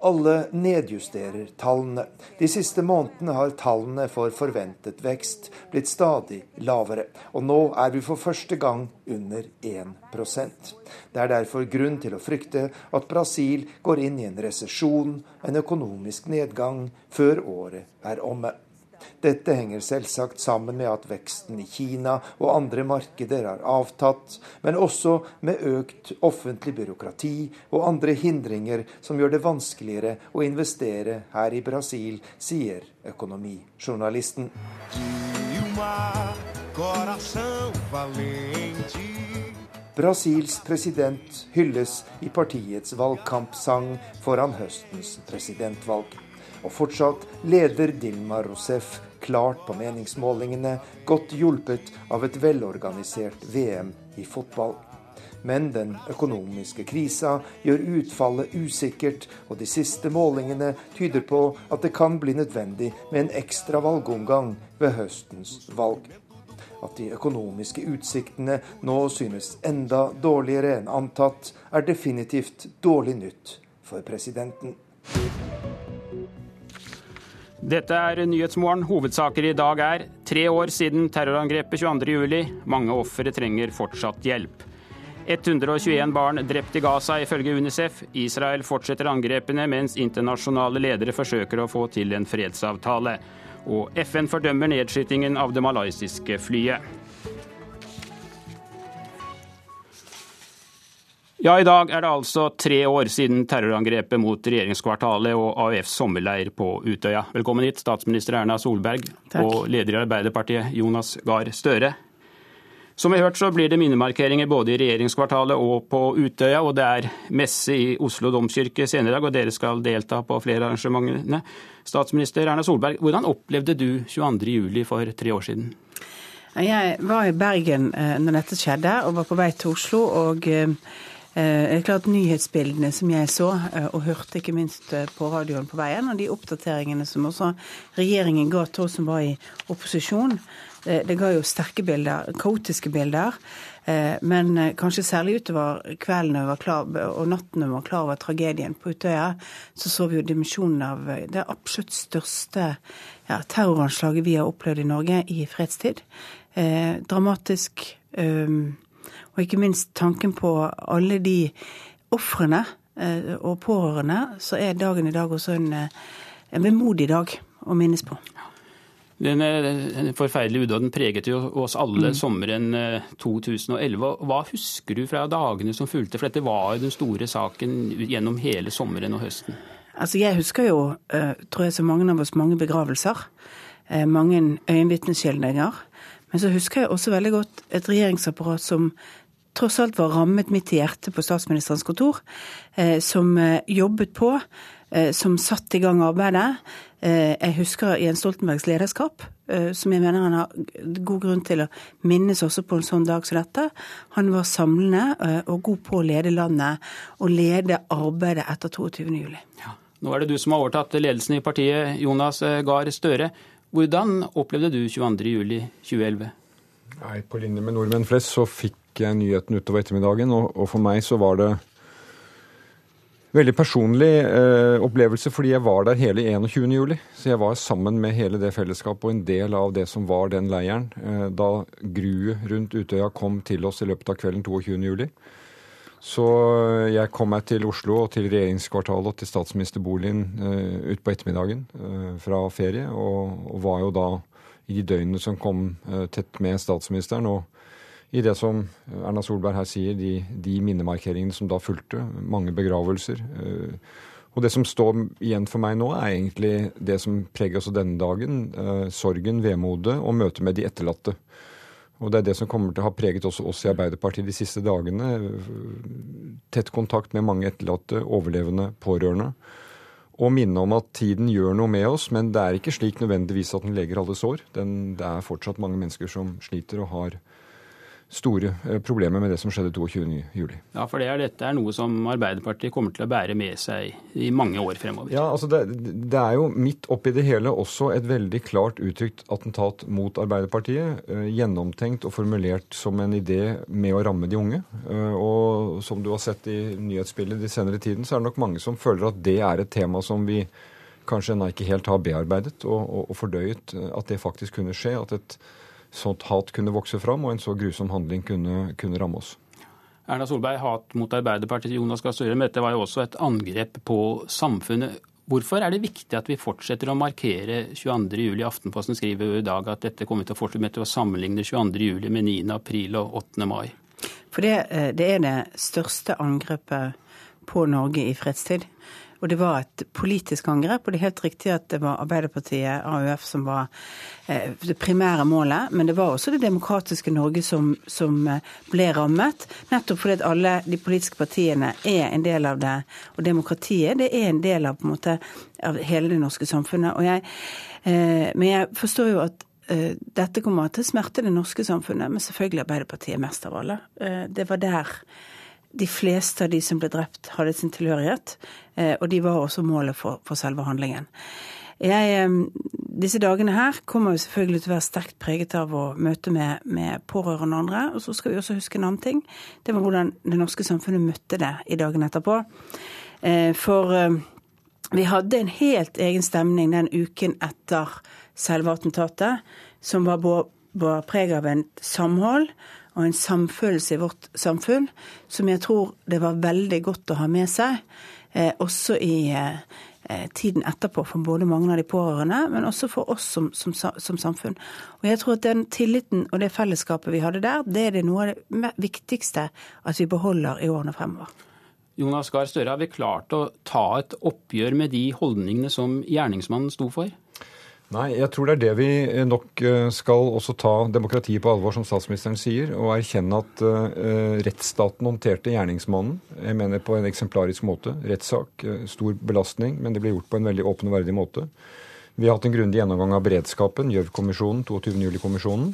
alle nedjusterer tallene. De siste månedene har tallene for forventet vekst blitt stadig lavere, og nå er vi for første gang under 1% Det er derfor grunn til å frykte at Brasil går inn i en resesjon, en økonomisk nedgang, før året er omme. Dette henger selvsagt sammen med at veksten i Kina og andre markeder har avtatt, men også med økt offentlig byråkrati og andre hindringer som gjør det vanskeligere å investere her i Brasil, sier økonomijournalisten. Brasils president hylles i partiets valgkampsang foran høstens presidentvalg. Og fortsatt leder Dilma Rousef klart på meningsmålingene, godt hjulpet av et velorganisert VM i fotball. Men den økonomiske krisa gjør utfallet usikkert, og de siste målingene tyder på at det kan bli nødvendig med en ekstra valgomgang ved høstens valg. At de økonomiske utsiktene nå synes enda dårligere enn antatt, er definitivt dårlig nytt for presidenten. Dette er Nyhetsmorgen. Hovedsaker i dag er tre år siden terrorangrepet 22.07. Mange ofre trenger fortsatt hjelp. 121 barn drept i Gaza, ifølge Unicef. Israel fortsetter angrepene, mens internasjonale ledere forsøker å få til en fredsavtale. Og FN fordømmer nedskytingen av det malaysiske flyet. Ja, i dag er det altså tre år siden terrorangrepet mot regjeringskvartalet og AUFs sommerleir på Utøya. Velkommen hit, statsminister Erna Solberg Takk. og leder i Arbeiderpartiet Jonas Gahr Støre. Som vi har hørt så blir det minnemarkeringer både i regjeringskvartalet og på Utøya, og det er messe i Oslo domkirke senere i dag, og dere skal delta på flere arrangementene. Statsminister Erna Solberg, hvordan opplevde du 22.07 for tre år siden? Jeg var i Bergen eh, når dette skjedde, og var på vei til Oslo. og Eh, det er klart Nyhetsbildene som jeg så, eh, og hørte ikke minst eh, på radioen på veien, og de oppdateringene som også regjeringen ga til oss som var i opposisjon, det ga jo sterke bilder, kaotiske bilder. Men kanskje særlig utover kvelden og natten når vi var klar over tragedien på Utøya, så så vi jo dimensjonen av det absolutt største ja, terroranslaget vi har opplevd i Norge i fredstid. Eh, dramatisk. Um, og ikke minst tanken på alle de ofrene eh, og pårørende, så er dagen i dag også en, eh, en vemodig dag å minnes på. Den forferdelige udåden preget jo oss alle mm. sommeren 2011. Eh, Hva husker du fra dagene som fulgte? For dette var jo den store saken gjennom hele sommeren og høsten. Altså Jeg husker jo, tror jeg så mange av oss, mange begravelser. Mange øyenvitneskildringer. Men så husker jeg også veldig godt et regjeringsapparat som tross alt var rammet midt i hjertet på statsministerens kontor, eh, som eh, jobbet på, eh, som satte i gang arbeidet. Jeg husker Jens Stoltenbergs lederskap, som jeg mener han har god grunn til å minnes også på en sånn dag som dette. Han var samlende og god på å lede landet og lede arbeidet etter 22.07. Ja. Nå er det du som har overtatt ledelsen i partiet, Jonas Gahr Støre. Hvordan opplevde du 22.07.2011? Nei, På linje med nordmenn flest så fikk fikk jeg nyheten utover ettermiddagen, og, og, for meg så var det veldig personlig eh, opplevelse, fordi jeg var der hele 21. juli. Så jeg var sammen med hele det fellesskapet og en del av det som var den leiren. Eh, da gruet rundt Utøya kom til oss i løpet av kvelden 22. juli. Så jeg kom meg til Oslo og til regjeringskvartalet og til statsministerboligen eh, utpå ettermiddagen eh, fra ferie, og, og, var jo da i de døgnene som kom uh, tett med statsministeren. og i det som Erna Solberg her sier, de, de minnemarkeringene som da fulgte. Mange begravelser. Eh, og det som står igjen for meg nå, er egentlig det som preger også denne dagen. Eh, sorgen, vemodet og møtet med de etterlatte. Og det er det som kommer til å ha preget også oss i Arbeiderpartiet de siste dagene. Tett kontakt med mange etterlatte, overlevende, pårørende. Og minne om at tiden gjør noe med oss, men det er ikke slik nødvendigvis at den leger alle sår. Den, det er fortsatt mange mennesker som sliter og har store eh, problemer med det som skjedde 22.07. Ja, for det er, dette er noe som Arbeiderpartiet kommer til å bære med seg i mange år fremover. Ja, altså det, det er jo midt oppi det hele også et veldig klart uttrykt attentat mot Arbeiderpartiet. Eh, gjennomtenkt og formulert som en idé med å ramme de unge. Eh, og som du har sett i nyhetsbildet de senere tiden, så er det nok mange som føler at det er et tema som vi kanskje ennå ikke helt har bearbeidet og, og, og fordøyet. At det faktisk kunne skje. at et sånt hat kunne vokse fram, og en så grusom handling kunne, kunne ramme oss. Erna Solberg, hat mot Arbeiderpartiet, Jonas Gahr Støre, men dette var jo også et angrep på samfunnet. Hvorfor er det viktig at vi fortsetter å markere 22.07? Aftenposten skriver jo i dag at dette kommer til å fortsette med å sammenligne 22.07 med 9. april og 8. mai. For det, eh, det er det største angrepet på Norge i fredstid. Og det var et politisk angrep, og det er helt riktig at det var Arbeiderpartiet, AUF, som var eh, det primære målet. Men det var også det demokratiske Norge som, som eh, ble rammet. Nettopp fordi at alle de politiske partiene er en del av det. Og demokratiet det er en del av, på en måte, av hele det norske samfunnet. Jeg, eh, men jeg forstår jo at dette kommer til å smerte det norske samfunnet, men selvfølgelig Arbeiderpartiet mest av alle. Det var der de fleste av de som ble drept, hadde sin tilhørighet. Eh, og de var også målet for, for selve handlingen. Jeg, eh, disse dagene her kommer jo selvfølgelig til å være sterkt preget av å møte med, med pårørende og andre. Og så skal vi også huske en annen ting. Det var hvordan det norske samfunnet møtte det i dagene etterpå. Eh, for vi hadde en helt egen stemning den uken etter selve attentatet, som var, var preg av en samhold og en samfølelse i vårt samfunn som jeg tror det var veldig godt å ha med seg, eh, også i eh, eh, tiden etterpå for både mange av de pårørende, men også for oss som, som, som, samfunn. Og jeg tror at den tilliten og det fellesskapet vi hadde der, det er det noe av det viktigste at vi beholder i årene fremover. Jonas Gahr Støre, har vi klart å ta et oppgjør med de holdningene som gjerningsmannen sto for? Nei, jeg tror det er det vi eh, nok eh, skal også ta demokratiet på alvor, som statsministeren sier, og erkjenne at uh, rettsstaten håndterte gjerningsmannen jeg mener på en eksemplarisk måte. Rettssak, stor belastning, men det ble gjort på en veldig åpen og verdig måte. Vi har hatt en grundig gjennomgang av beredskapen, Gjørv-kommisjonen, 22. juli-kommisjonen.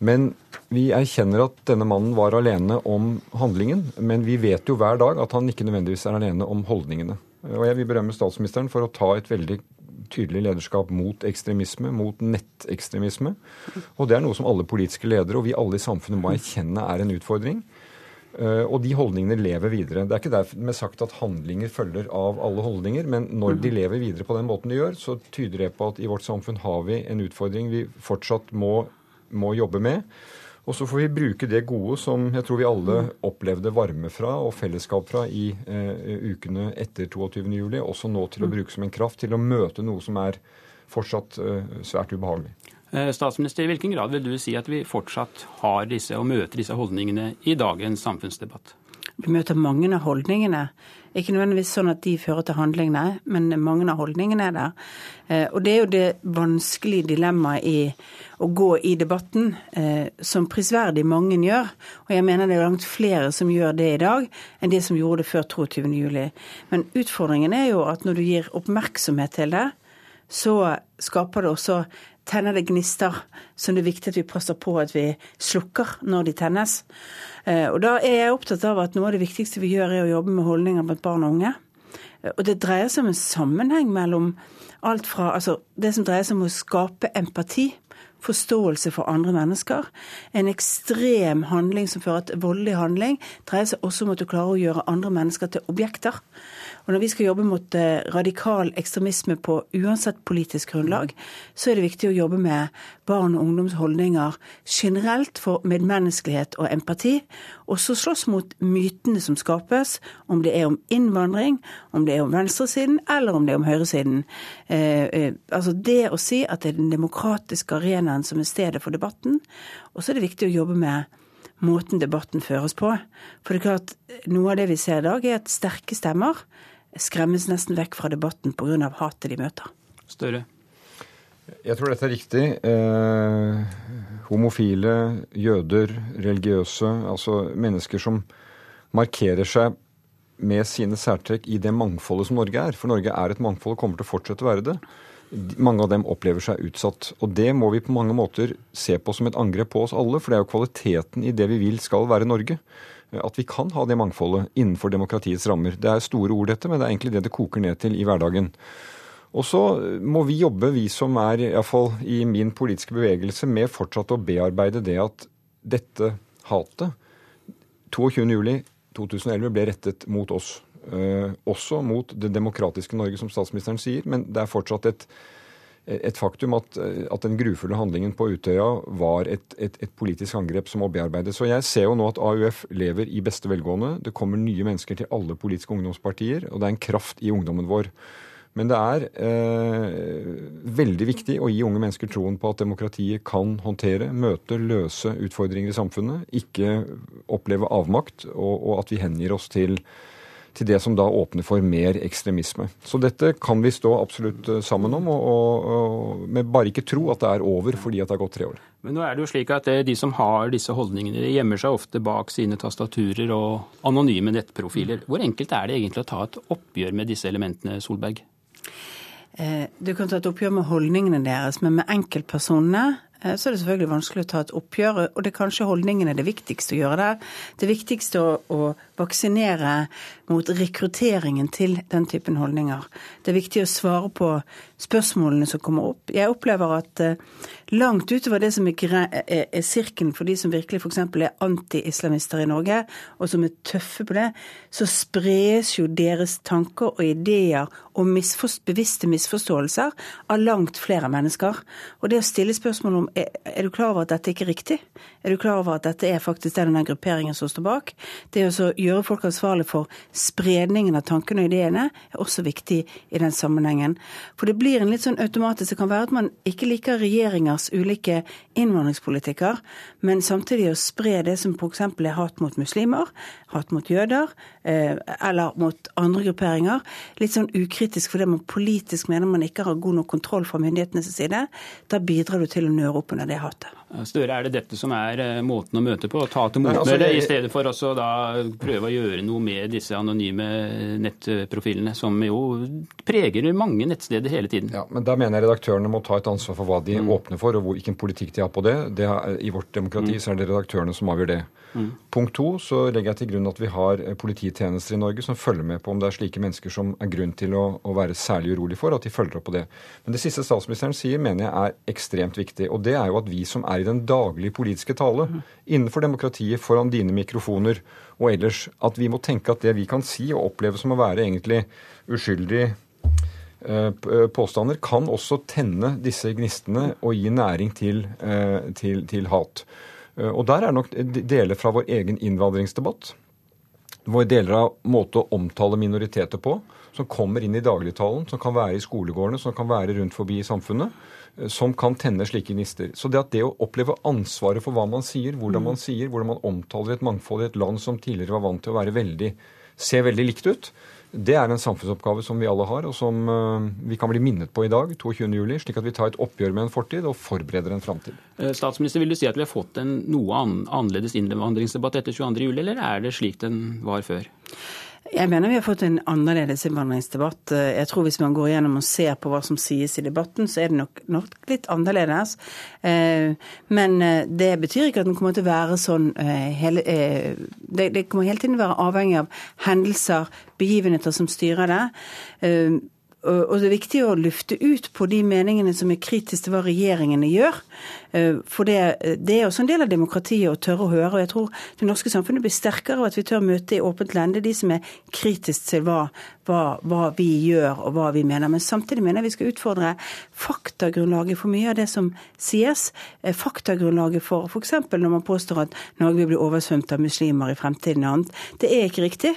Men vi erkjenner at denne mannen var alene om handlingen. Men vi vet jo hver dag at han ikke nødvendigvis er alene om holdningene. Og jeg vil berømme statsministeren for å ta et veldig tydelig lederskap mot ekstremisme, mot nettekstremisme. Og det er noe som alle politiske ledere og vi alle i samfunnet må erkjenne er en utfordring. Eh, og de holdningene lever videre. Det er ikke dermed sagt at handlinger følger av alle holdninger, men når de lever videre på den måten de gjør, så tyder det på at i vårt samfunn har vi en utfordring vi fortsatt må, må jobbe med. Og så får vi bruke det gode som jeg tror vi alle opplevde varme fra og fellesskap fra i eh, ukene etter 22.07, også nå til å mm. bruke som en kraft til å møte noe som er fortsatt eh, svært ubehagelig. Eh, statsminister, I hvilken grad vil du si at vi fortsatt har disse og møter disse holdningene i dagens samfunnsdebatt? Vi møter mange av holdningene. Ikke nødvendigvis sånn at de fører til handlingene, men mange av holdningene er der. Eh, og det er jo det vanskelige dilemmaet i å gå i debatten, eh, som prisverdig mange gjør. Og jeg mener det er langt flere som gjør det i dag, enn de som gjorde det før 22.07. Men utfordringen er jo at når du gir oppmerksomhet til det, så skaper det også tenner det gnister som det er viktig at vi passer på at vi slukker når de tennes. Eh, og da er jeg opptatt av at noe av det viktigste vi gjør, er å jobbe med holdninger blant barn og unge. Eh, og det dreier seg om en sammenheng mellom alt fra altså det som dreier seg om å skape empati, forståelse for andre mennesker. En ekstrem handling som fører til voldelig handling, dreier seg også om at du klarer å gjøre andre mennesker til objekter. Og når vi skal jobbe mot eh, radikal ekstremisme på uansett politisk grunnlag, så er det viktig å jobbe med barn og ungdoms holdninger generelt for medmenneskelighet og empati. Og så slåss mot mytene som skapes, om det er om innvandring, om det er om venstresiden eller om det er om høyresiden. Eh, eh, altså det å si at det er den demokratiske arenaen som er stedet for debatten. Og så er det viktig å jobbe med måten debatten føres på. For det er klart, noe av det vi ser i dag, er at sterke stemmer skremmes nesten vekk fra debatten pga. hatet de møter. Større. Jeg tror dette er riktig. Eh, homofile, jøder, religiøse, altså mennesker som markerer seg med sine særtrekk i det mangfoldet som Norge er. For Norge er et mangfold og kommer til å fortsette å være det. mange av dem opplever seg utsatt. Og det må vi på mange måter se på som et angrep på oss alle, for det er jo kvaliteten i det vi vil skal være Norge. At vi kan ha det mangfoldet innenfor demokratiets rammer. Det er store ord, dette, men det er egentlig det det koker ned til i hverdagen. Og så må vi jobbe, vi som er iallfall i min politiske bevegelse, med fortsatt å bearbeide det at dette hatet 22.07.2011 ble rettet mot oss. Eh, også mot det demokratiske Norge, som statsministeren sier. Men det er fortsatt et, et faktum at, at, den grufulle handlingen på Utøya var et, et, et, politisk angrep som må bearbeides. Så jeg ser jo nå at AUF lever i beste velgående. Det kommer nye mennesker til alle politiske ungdomspartier, og det er en kraft i ungdommen vår. Men det er eh, veldig viktig å gi unge mennesker troen på at demokratiet kan håndtere, møte, løse utfordringer i samfunnet. Ikke oppleve avmakt, og, og at vi hengir oss til til det som da åpner for mer ekstremisme. Så dette kan vi stå absolutt eh, sammen om, og, og, og men bare ikke tro at det er over fordi at det har gått tre år. Men nå er det jo slik at eh, de som har disse holdningene, de gjemmer seg ofte bak sine tastaturer og anonyme nettprofiler. Hvor enkelt er det egentlig å ta et oppgjør med disse elementene, Solberg? Eh, du kan ta et oppgjør med holdningene deres, men med enkeltpersonene så er det selvfølgelig vanskelig å ta et oppgjør. Og det er kanskje holdningene det viktigste å gjøre der. Det viktigste å, å vaksinere mot rekrutteringen til den typen holdninger. Det er viktig å svare på spørsmålene som kommer opp. Jeg opplever at eh, langt utover det som er, er, er sirkelen for de som virkelig f.eks. er anti-islamister i Norge, og som er tøffe på det, så spres jo deres tanker og ideer og misforst, bevisste misforståelser av langt flere mennesker. Og det å stille spørsmål om er, er du klar over at dette ikke er riktig? Er du klar over at dette er faktisk den grupperingen som står bak? Det å gjøre folk ansvarlig for spredningen av tankene og ideene er også viktig i den sammenhengen. For det blir en litt sånn automatisk Det kan være at man ikke liker regjeringers ulike innvandringspolitikker, men samtidig å spre det som f.eks. er hat mot muslimer, hat mot jøder, eller mot andre grupperinger, litt sånn ukritisk fordi man politisk mener man ikke har god nok kontroll fra myndighetenes side, da bidrar du til å nøre opp under det hatet. Støre, er det dette som er eh, måten å møte på? Å ta til motmæle altså, i stedet for å da prøve å gjøre noe med disse anonyme nettprofilene, som jo preger mange nettsteder hele tiden? Ja, men Da mener jeg redaktørene må ta et ansvar for hva de mm. åpner for, og hvilken politikk de har på det. det er, I vårt demokrati mm. så er det redaktørene som avgjør det. Mm. Punkt to, så legger jeg til grunn at vi har eh, polititjenester i Norge som følger med på om det er slike mennesker som er grunn til å, å være særlig urolig for, at de følger opp på det. Men det siste statsministeren sier, mener jeg er ekstremt viktig. Og det er jo at vi som er i den daglige politiske tale, mm. innenfor demokratiet, foran dine mikrofoner og ellers, at vi må tenke at det vi kan si og oppleve som å være egentlig uskyldig eh, eh, påstander kan også tenne disse gnistene og gi næring til, til, til hat. Eh, og der er nok deler fra vår egen innvandringsdebatt. Vår deler av måte å omtale minoriteter på, som kommer inn i dagligtalen, som kan være i skolegårdene, som kan være rundt forbi i samfunnet, eh, som kan tenne slike gnister. Så det at det å oppleve ansvaret for hva man sier, hvordan man mm. sier, hvordan man omtaler et mangfold i et land som tidligere var vant til å være veldig, se veldig likt ut, det er en samfunnsoppgave som vi alle har, og som eh, vi kan bli minnet på i dag, 22.07, slik at vi tar et oppgjør med en fortid og forbereder en framtid. Eh, statsminister, vil du si at vi har fått en noe annerledes innvandringsdebatt etter 22.07, eller er det slik den var før? Jeg mener vi har fått en annerledes innvandringsdebatt. Jeg tror Hvis man går gjennom og ser på hva som sies i debatten, så er det nok, nok litt annerledes. Eh, men eh, det betyr ikke at den kommer til å være sånn eh, hele Det kommer hele tiden være avhengig av hendelser, begivenheter som styrer det. Og det er viktig å lufte ut på de meningene som er kritiske til hva regjeringene gjør. Eh, for det, det, er også en del av demokratiet å tørre å høre. Og jeg tror det norske samfunnet blir sterkere av at vi tør møte i åpent lende de som er kritiske til hva, hva, hva, vi gjør og hva vi mener. Men samtidig mener jeg vi skal utfordre faktagrunnlaget for mye av det som sies. Eh, faktagrunnlaget for f.eks. når man påstår at Norge vil bli oversvømt av muslimer i fremtiden og annet. Det er ikke riktig.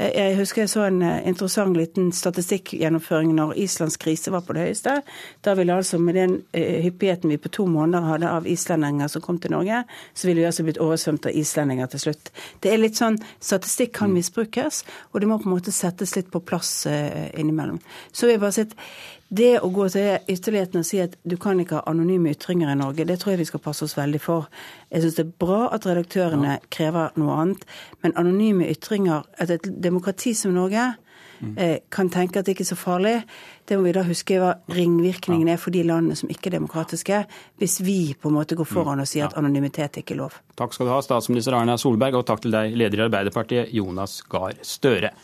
Eh, jeg husker jeg så en interessant liten statistikkgjennomføring når Islands krise var på det høyeste. Da ville altså med den hyppigheten vi på to måneder hadde av islendinger som kom til Norge, så ville vi altså blitt oversvømt av islendinger til slutt. Det er litt sånn, Statistikk kan misbrukes, og det må på en måte settes litt på plass innimellom. Så vil jeg bare si at det å gå til ytterligheten og si at du kan ikke ha anonyme ytringer i Norge, det tror jeg vi skal passe oss veldig for. Jeg syns det er bra at redaktørene ja. krever noe annet, men anonyme ytringer at Et demokrati som Norge eh, kan tenke at det ikke er så farlig. Det må vi da huske hva ringvirkningen er for de landene som ikke er demokratiske, hvis vi på en måte går foran og sier at anonymitet er ikke lov. Takk skal du ha, statsminister Erna Solberg, og takk til deg, leder i Arbeiderpartiet, Jonas Gahr Støre.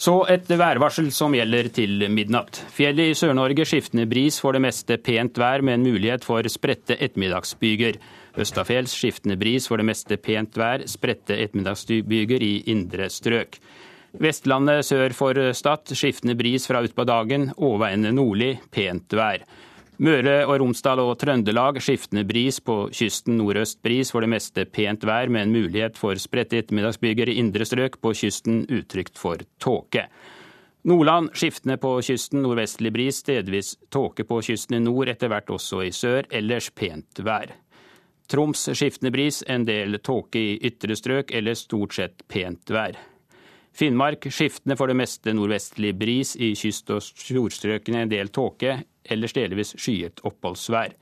Så et værvarsel som gjelder til midnatt. Fjellet i Sør-Norge skiftende bris, for det meste pent vær med en mulighet for spredte ettermiddagsbyger. Østafjells skiftende bris, for det meste pent vær, spredte ettermiddagsbyger i indre strøk. Vestlandet sør for Stad skiftende bris fra utpå dagen, overveiende nordlig, pent vær. Møre og Romsdal og Trøndelag skiftende bris, på kysten nordøst bris, for det meste pent vær med en mulighet for spredte ettermiddagsbyger i indre strøk, på kysten utrygt for tåke. Nordland skiftende på kysten, nordvestlig bris, stedvis tåke på kysten i nord, etter hvert også i sør, ellers pent vær. Troms skiftende bris, en del tåke i ytre strøk, eller stort sett pent vær. Finnmark skiftende for det meste nordvestlig bris, i kyst- og fjordstrøkene en del tåke, ellers delvis skyet oppholdsvær.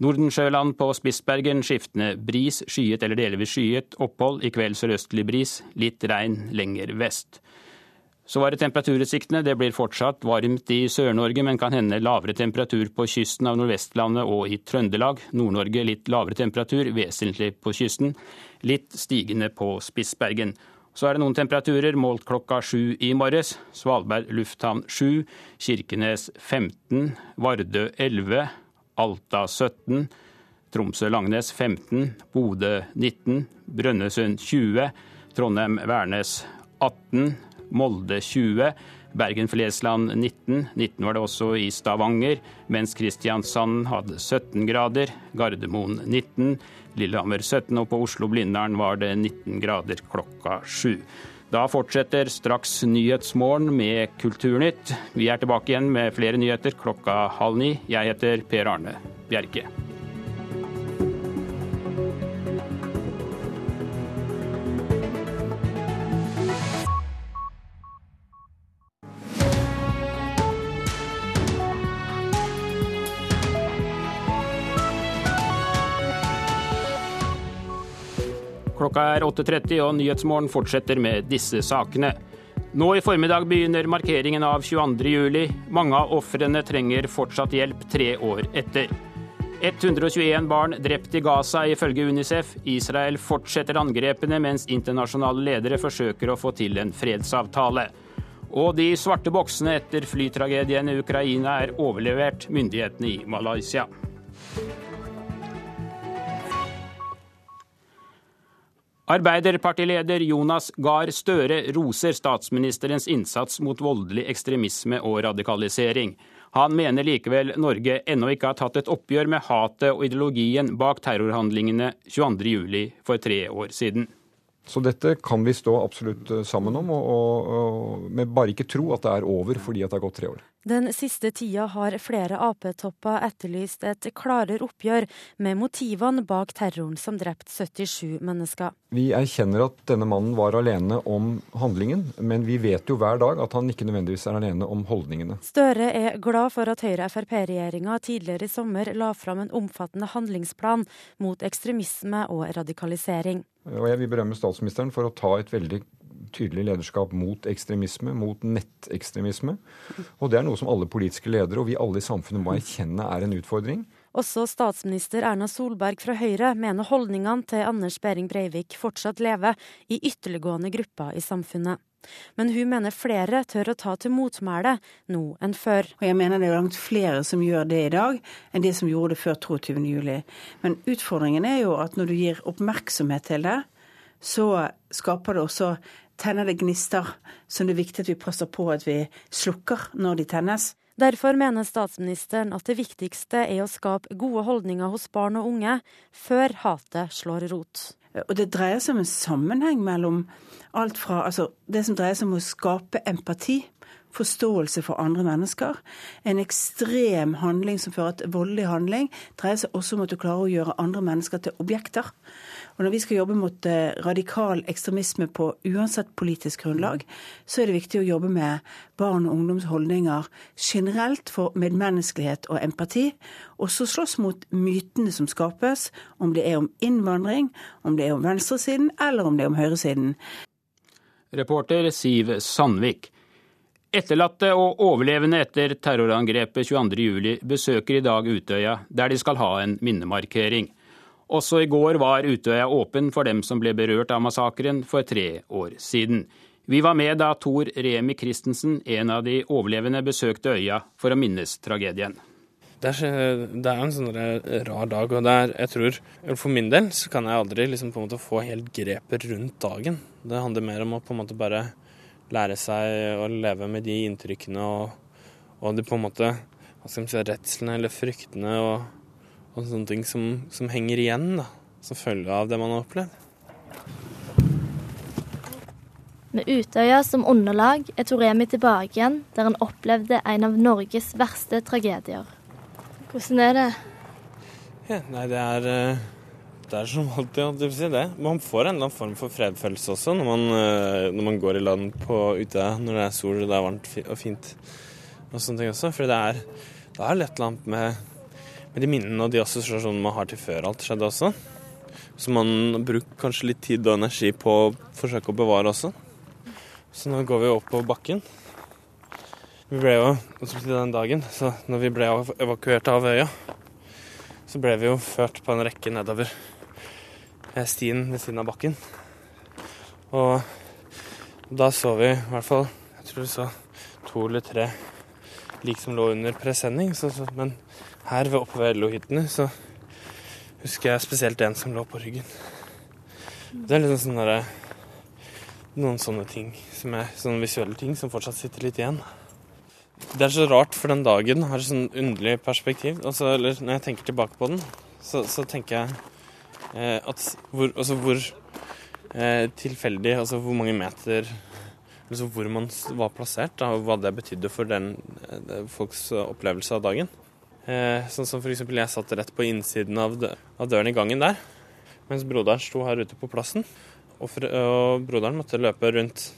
Nordensjøland på Spitsbergen skiftende bris, skyet eller delvis skyet opphold, i kveld sørøstlig bris, litt regn lenger vest. Så var det temperaturutsiktene. Det blir fortsatt varmt i Sør-Norge, men kan hende lavere temperatur på kysten av Nordvestlandet og i Trøndelag. Nord-Norge litt lavere temperatur, vesentlig på kysten. Litt stigende på Spitsbergen. Så er det noen temperaturer målt klokka sju i morges. Svalbard lufthavn 7, Kirkenes 15, Vardø 11, Alta 17, Tromsø-Langnes 15, Bodø 19, Brønnøysund 20, Trondheim-Værnes 18, Molde 20, Bergen-Flesland 19. 19 var det også i Stavanger, mens Kristiansand hadde 17 grader. Gardermoen 19. Lillehammer 17, og på Oslo-Blindern var det 19 grader klokka sju. Da fortsetter straks Nyhetsmorgen med Kulturnytt. Vi er tilbake igjen med flere nyheter klokka halv ni. Jeg heter Per Arne Bjerke. Klokka er 8.30 og Nyhetsmorgen fortsetter med disse sakene. Nå i formiddag begynner markeringen av 22.07. Mange av ofrene trenger fortsatt hjelp tre år etter. 121 barn drept i Gaza ifølge Unicef. Israel fortsetter angrepene mens internasjonale ledere forsøker å få til en fredsavtale. Og de svarte boksene etter flytragedien i Ukraina er overlevert myndighetene i Malaysia. Arbeiderpartileder Jonas Gahr Støre roser statsministerens innsats mot voldelig ekstremisme og radikalisering. Han mener likevel Norge ennå ikke har tatt et oppgjør med hatet og ideologien bak terrorhandlingene 22.07. for tre år siden. Så dette kan vi stå absolutt sammen om, og, og, og, men bare ikke tro at det er over fordi det har gått tre år. Den siste tida har flere Ap-topper etterlyst et klarere oppgjør med motivene bak terroren som drept 77 mennesker. Vi erkjenner at denne mannen var alene om handlingen, men vi vet jo hver dag at han ikke nødvendigvis er alene om holdningene. Støre er glad for at Høyre-Frp-regjeringa tidligere i sommer la fram en omfattende handlingsplan mot ekstremisme og radikalisering. Og jeg vil berømme statsministeren for å ta et veldig tydelig lederskap mot ekstremisme, mot nettekstremisme. Og det er noe som alle politiske ledere og vi alle i samfunnet må erkjenne er en utfordring. Også statsminister Erna Solberg fra Høyre mener holdningene til Anders Behring Breivik fortsatt lever i ytterliggående grupper i samfunnet. Men hun mener flere tør å ta til motmæle nå enn før. Og jeg mener det er langt flere som gjør det i dag, enn de som gjorde det før 22.07. Men utfordringen er jo at når du gir oppmerksomhet til det, så skaper det også tenner det gnister som det er viktig at vi passer på at vi slukker når de tennes. Derfor mener statsministeren at det viktigste er å skape gode holdninger hos barn og unge før hatet slår rot. Og det dreier seg om en sammenheng mellom alt fra altså det som dreier seg om å skape empati, forståelse for andre mennesker. En ekstrem handling som fører til voldelig handling, dreier seg også om at du klarer å gjøre andre mennesker til objekter. Og når vi skal jobbe mot eh, radikal ekstremisme på uansett politisk grunnlag, så er det viktig å jobbe med barn og ungdoms holdninger generelt for medmenneskelighet og empati. Og så slåss mot mytene som skapes, om det er om innvandring, om det er om venstresiden eller om det er om høyresiden. Reporter Siv Sandvik. Etterlatte og overlevende etter terrorangrepet 22.07 besøker i dag Utøya, der de skal ha en minnemarkering. Også i går var Utøya åpen for dem som ble berørt av massakren for tre år siden. Vi var med da Tor Remi Christensen, en av de overlevende, besøkte øya for å minnes tragedien. Det er, en sånn rar dag, og er, jeg tror For min del så kan jeg aldri liksom få helt grepet rundt dagen. Det handler mer om å på en måte bare lære seg å leve med de inntrykkene og, og de på en måte hva skal man si, redslene eller fryktene og, og sånne ting som, som, henger igjen da, som følge av det man har opplevd. Med Utøya som underlag er Toremi tilbake igjen der han opplevde en av Norges verste tragedier. Hvordan er det? Ja, nei, det er eh, det er som alltid. Man får en eller annen form for fredfølelse også når man, eh, når man går i land på ute når det er sol og det er varmt og fint. Og sånne ting også. For det er, det er et eller annet med, med de minnene og de assosiasjonene man har til før alt skjedde også. Som man bruker kanskje litt tid og energi på å forsøke å bevare også. Så nå går vi opp på bakken. Vi ble jo den dagen, så når vi ble evakuert av øya, så ble vi jo ført på en rekke nedover stien ved siden av bakken. Og da så vi i hvert fall jeg tror vi så to eller tre lik som lå under presenning. Så, så, men her ved oppe ved LO-hyttene så husker jeg spesielt en som lå på ryggen. Det er liksom sånn der, noen sånne ting, som er, sånne visuelle ting som fortsatt sitter litt igjen. Det er så rart, for den dagen har et sånn underlig perspektiv. Altså, eller når jeg tenker tilbake på den, så, så tenker jeg at hvor, altså hvor eh, tilfeldig, altså hvor mange meter altså Hvor man var plassert, da, og hva det betydde for den, eh, folks opplevelse av dagen. Eh, sånn som f.eks. jeg satt rett på innsiden av, av, døren i gangen der, mens broderen sto her ute på plassen. Og, og broderen måtte løpe rundt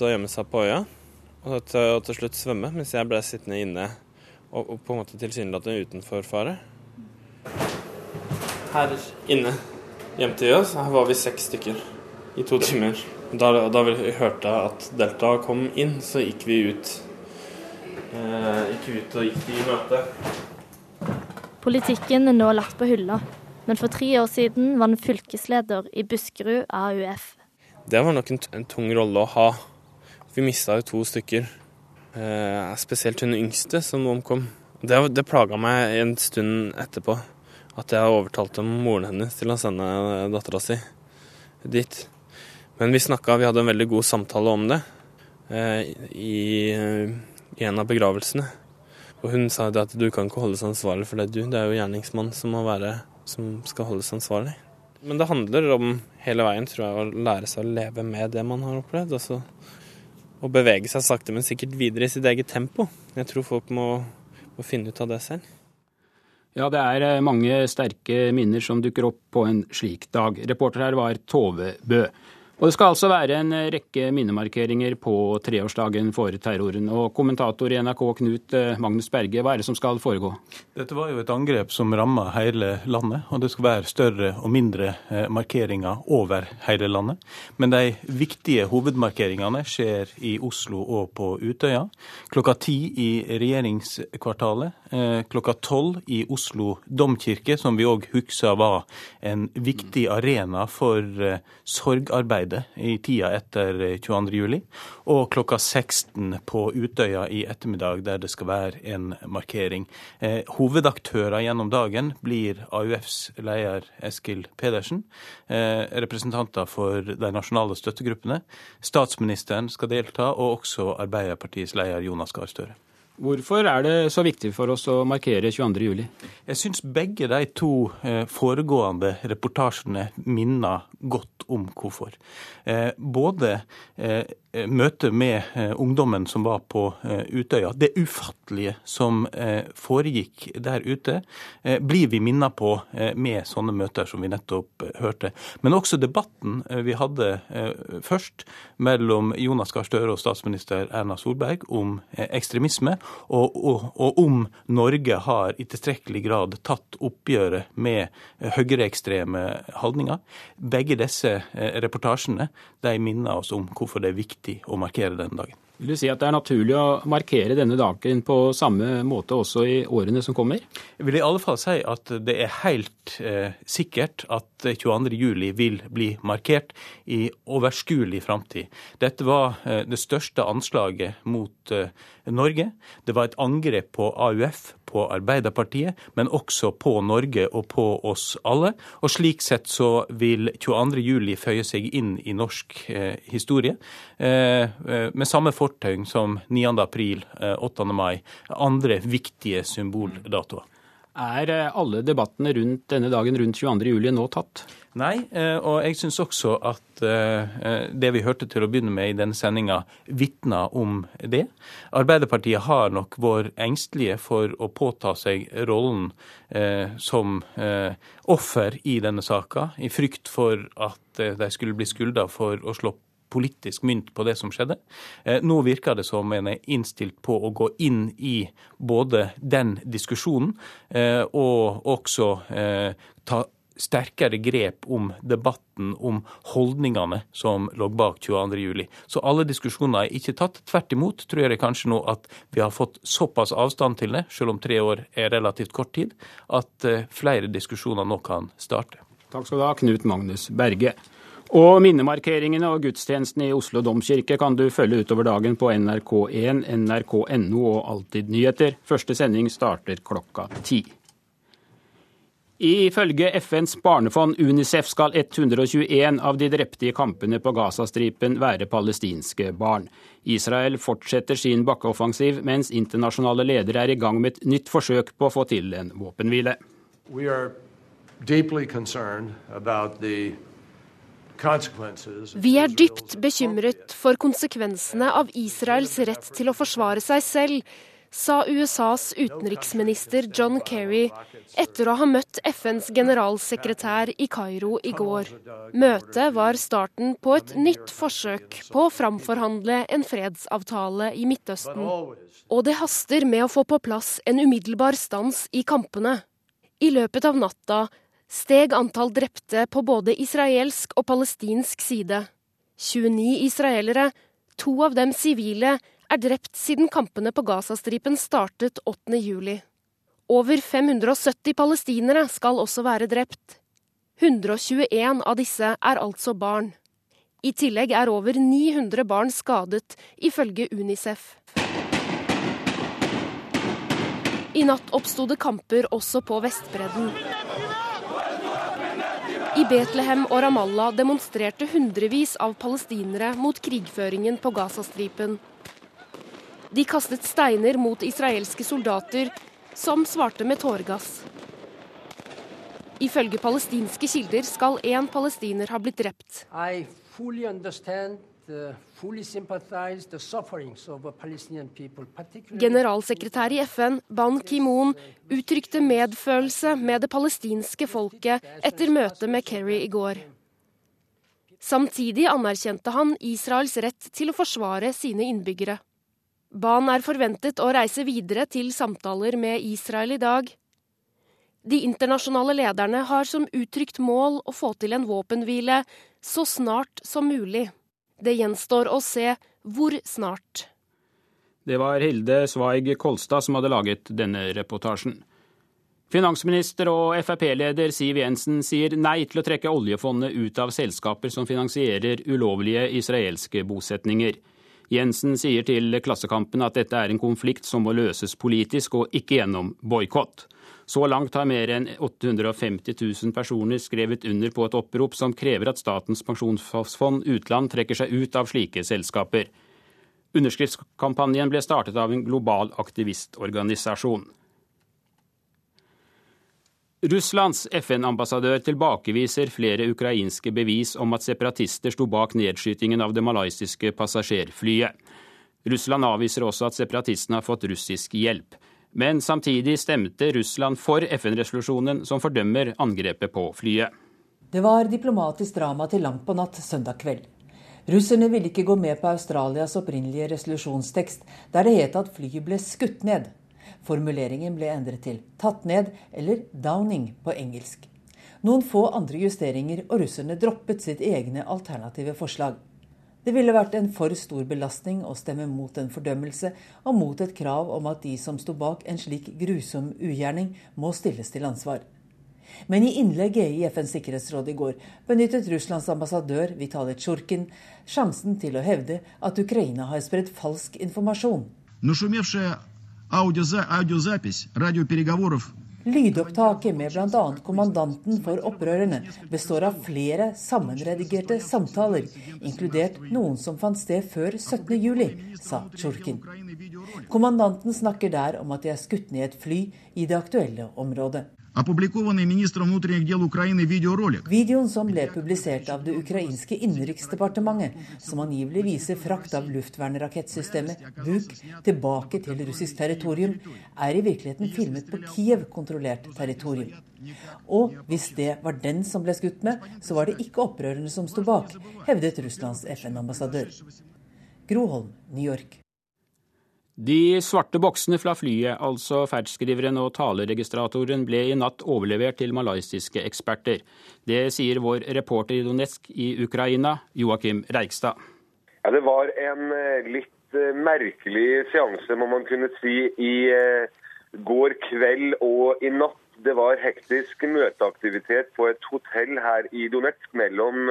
og gjemme seg på øya, og til, og til slutt svømme, mens jeg ble sittende inne og, og på en måte tilsynelatende utenfor fare. Her inne hjem til oss. Her var vi seks stykker i to timer. Da, da vi hørte at Delta kom inn, så gikk vi ut. Eh, gikk ut og gikk i møte. Politikken er nå lagt på hylla, men for tre år siden var han fylkesleder i Buskerud AUF. Det var nok en, en tung rolle å ha. Vi mista jo to stykker. Eh, spesielt hun yngste som omkom. Det, det plaga meg en stund etterpå at jeg overtalte moren hennes til å sende dattera si dit. Men vi snakka, vi hadde en veldig god samtale om det eh, i, i, en av begravelsene. Og hun sa det at du kan ikke holdes ansvarlig for det, du. Det er jo gjerningsmann som, må være, som skal holdes ansvarlig. Men det handler om hele veien, tror jeg, å lære seg å leve med det man har opplevd. Altså å bevege seg sakte, men sikkert videre i sitt eget tempo. Jeg tror folk må, må finne ut av det selv. Ja, det er eh, mange sterke minner som dukker opp på en slik dag. Reporter her var Tove Bø. Og Det skal altså være en rekke minnemarkeringer på treårsdagen for terroren. Og Kommentator i NRK Knut eh, Magnus Berge, hva er det som skal foregå? Dette var jo et angrep som ramma hele landet, og det skal være større og mindre eh, markeringer over hele landet. Men de viktige hovedmarkeringene skjer i Oslo og på Utøya. Klokka ti i regjeringskvartalet. Eh, klokka tolv i Oslo domkirke, som vi òg husker var en viktig arena for sorgarbeidet i tida etter 22.07. Og klokka 16 på Utøya i ettermiddag, der det skal være en markering. Eh, hovedaktører gjennom dagen blir AUFs leder Eskil Pedersen, eh, representanter for de nasjonale støttegruppene. Statsministeren skal delta, og også Arbeiderpartiets leder Jonas Gahr Støre. Hvorfor er det så viktig for oss å markere 22.07? Jeg syns begge de to eh, foregående reportasjene minner godt om hvorfor. Eh, både eh, møtet med ungdommen som var på Utøya, det ufattelige som foregikk der ute, blir vi minnet på med sånne møter som vi nettopp hørte. Men også debatten vi hadde først mellom Jonas Gahr Støre og statsminister Erna Solberg om ekstremisme, og, og, og, om Norge har i tilstrekkelig grad tatt oppgjøret med høyreekstreme holdninger. Begge disse eh, reportasjene de minner oss om hvorfor det er viktig å markere denne dagen. Vil du si at det er naturlig å markere denne dagen på samme måte også i årene som kommer? Jeg vil i alle fall si at det er helt eh, sikkert at 22.07 vil bli markert i overskuelig framtid. Dette var eh, det største anslaget mot eh, Norge. Det var et angrep på AUF, på Arbeiderpartiet, men også på Norge og på oss alle. Og slik sett så vil 22.07 føye seg inn i norsk eh, historie eh, eh med samme fortegn som 9. april, 8. Eh, mai, andre viktige symboldatoer. Er eh, alle debattene rundt denne dagen rundt 22.07 nå tatt? Nei, eh, og jeg syns også at det vi hørte til å begynne med i denne sendinga, vitner om det. Arbeiderpartiet har nok vært engstelige for å påta seg rollen som offer i denne saka, i frykt for at de skulle bli skylda for å slå politisk mynt på det som skjedde. Eh, nå virker det som en er innstilt på å gå inn i både den diskusjonen eh, og også eh, ta sterkere grep om debatten om holdningene som lå bak 22.07. Så alle diskusjoner er ikke tatt. Tvert imot tror jeg kanskje nå at vi har fått såpass avstand til det, selv om tre år er relativt kort tid, at flere diskusjoner nå kan starte. Takk skal du ha, Knut Magnus Berge. Og minnemarkeringene og gudstjenestene i Oslo domkirke kan du følge utover dagen på NRK1, nrk.no og Alltid nyheter. Første sending starter klokka ti. Ifølge FNs barnefond UNICEF skal 121 av de drepte i kampene på Gazastripen være palestinske barn. Israel fortsetter sin bakkeoffensiv, mens internasjonale ledere er i gang med et nytt forsøk på å få til en våpenhvile. Vi er dypt bekymret for konsekvensene av Israels rett til å forsvare seg selv, sa USAs utenriksminister John Kerry etter å ha møtt FNs generalsekretær i Kairo i går. Møtet var starten på et nytt forsøk på å framforhandle en fredsavtale i Midtøsten. Og det haster med å få på plass en umiddelbar stans i kampene. I løpet av natta steg antall drepte på både israelsk og palestinsk side. 29 israelere, to av dem sivile, er drept siden kampene på Gazastripen startet 8. juli. Over 570 palestinere skal også være drept. 121 av disse er altså barn. I tillegg er over 900 barn skadet, ifølge Unicef. I natt oppsto det kamper også på Vestbredden. I Betlehem og Ramallah demonstrerte hundrevis av palestinere mot krigføringen på Gazastripen. De kastet steiner mot israelske soldater, som svarte med tåregass. Ifølge palestinske kilder skal én palestiner ha blitt drept. I fully understand Generalsekretær i FN, Ban Ki-moon, uttrykte medfølelse med det palestinske folket etter møtet med Kerry i går. Samtidig anerkjente han Israels rett til å forsvare sine innbyggere. Ban er forventet å reise videre til samtaler med Israel i dag. De internasjonale lederne har som uttrykt mål å få til en våpenhvile så snart som mulig. Det gjenstår å se hvor snart. Det var Hilde Svaig Kolstad som hadde laget denne reportasjen. Finansminister og Frp-leder Siv Jensen sier nei til å trekke oljefondet ut av selskaper som finansierer ulovlige israelske bosetninger. Jensen sier til Klassekampen at dette er en konflikt som må løses politisk og ikke gjennom boikott. Så langt har mer enn 850 000 personer skrevet under på et opprop som krever at Statens pensjonsfond utland trekker seg ut av slike selskaper. Underskriftskampanjen ble startet av en global aktivistorganisasjon. Russlands FN-ambassadør tilbakeviser flere ukrainske bevis om at separatister sto bak nedskytingen av det malaysiske passasjerflyet. Russland avviser også at separatistene har fått russisk hjelp. Men samtidig stemte Russland for FN-resolusjonen som fordømmer angrepet på flyet. Det var diplomatisk drama til langt på natt søndag kveld. Russerne ville ikke gå med på Australias opprinnelige resolusjonstekst, der det het at flyet ble skutt ned. Formuleringen ble endret til 'tatt ned' eller 'downing' på engelsk. Noen få andre justeringer, og russerne droppet sitt egne alternative forslag. Det ville vært en for stor belastning å stemme mot en fordømmelse og mot et krav om at de som sto bak en slik grusom ugjerning, må stilles til ansvar. Men i innlegget i FNs sikkerhetsråd i går benyttet Russlands ambassadør Vitaly Tsjurkin sjansen til å hevde at Ukraina har spredd falsk informasjon. Lydopptaket med bl.a. kommandanten for opprørerne består av flere sammenredigerte samtaler, inkludert noen som fant sted før 17.07, sa Tsjurkin. Kommandanten snakker der om at de er skutt ned et fly i det aktuelle området. Videoen som ble publisert av det ukrainske innenriksdepartementet, som angivelig viser frakt av luftvernrakettsystemet Buk tilbake til russisk territorium, er i virkeligheten filmet på Kiev-kontrollert territorium. Og hvis det var den som ble skutt med, så var det ikke opprørerne som sto bak, hevdet Russlands FN-ambassadør. Groholm, New York. De svarte boksene fra flyet, altså ferdskriveren og taleregistratoren, ble i natt overlevert til malaysiske eksperter. Det sier vår reporter i Donetsk i Ukraina, Joakim Reigstad. Ja, det var en eh, litt eh, merkelig seanse, må man kunne si, i eh, går kveld og i natt. Det var hektisk møteaktivitet på et hotell her i Donetsk mellom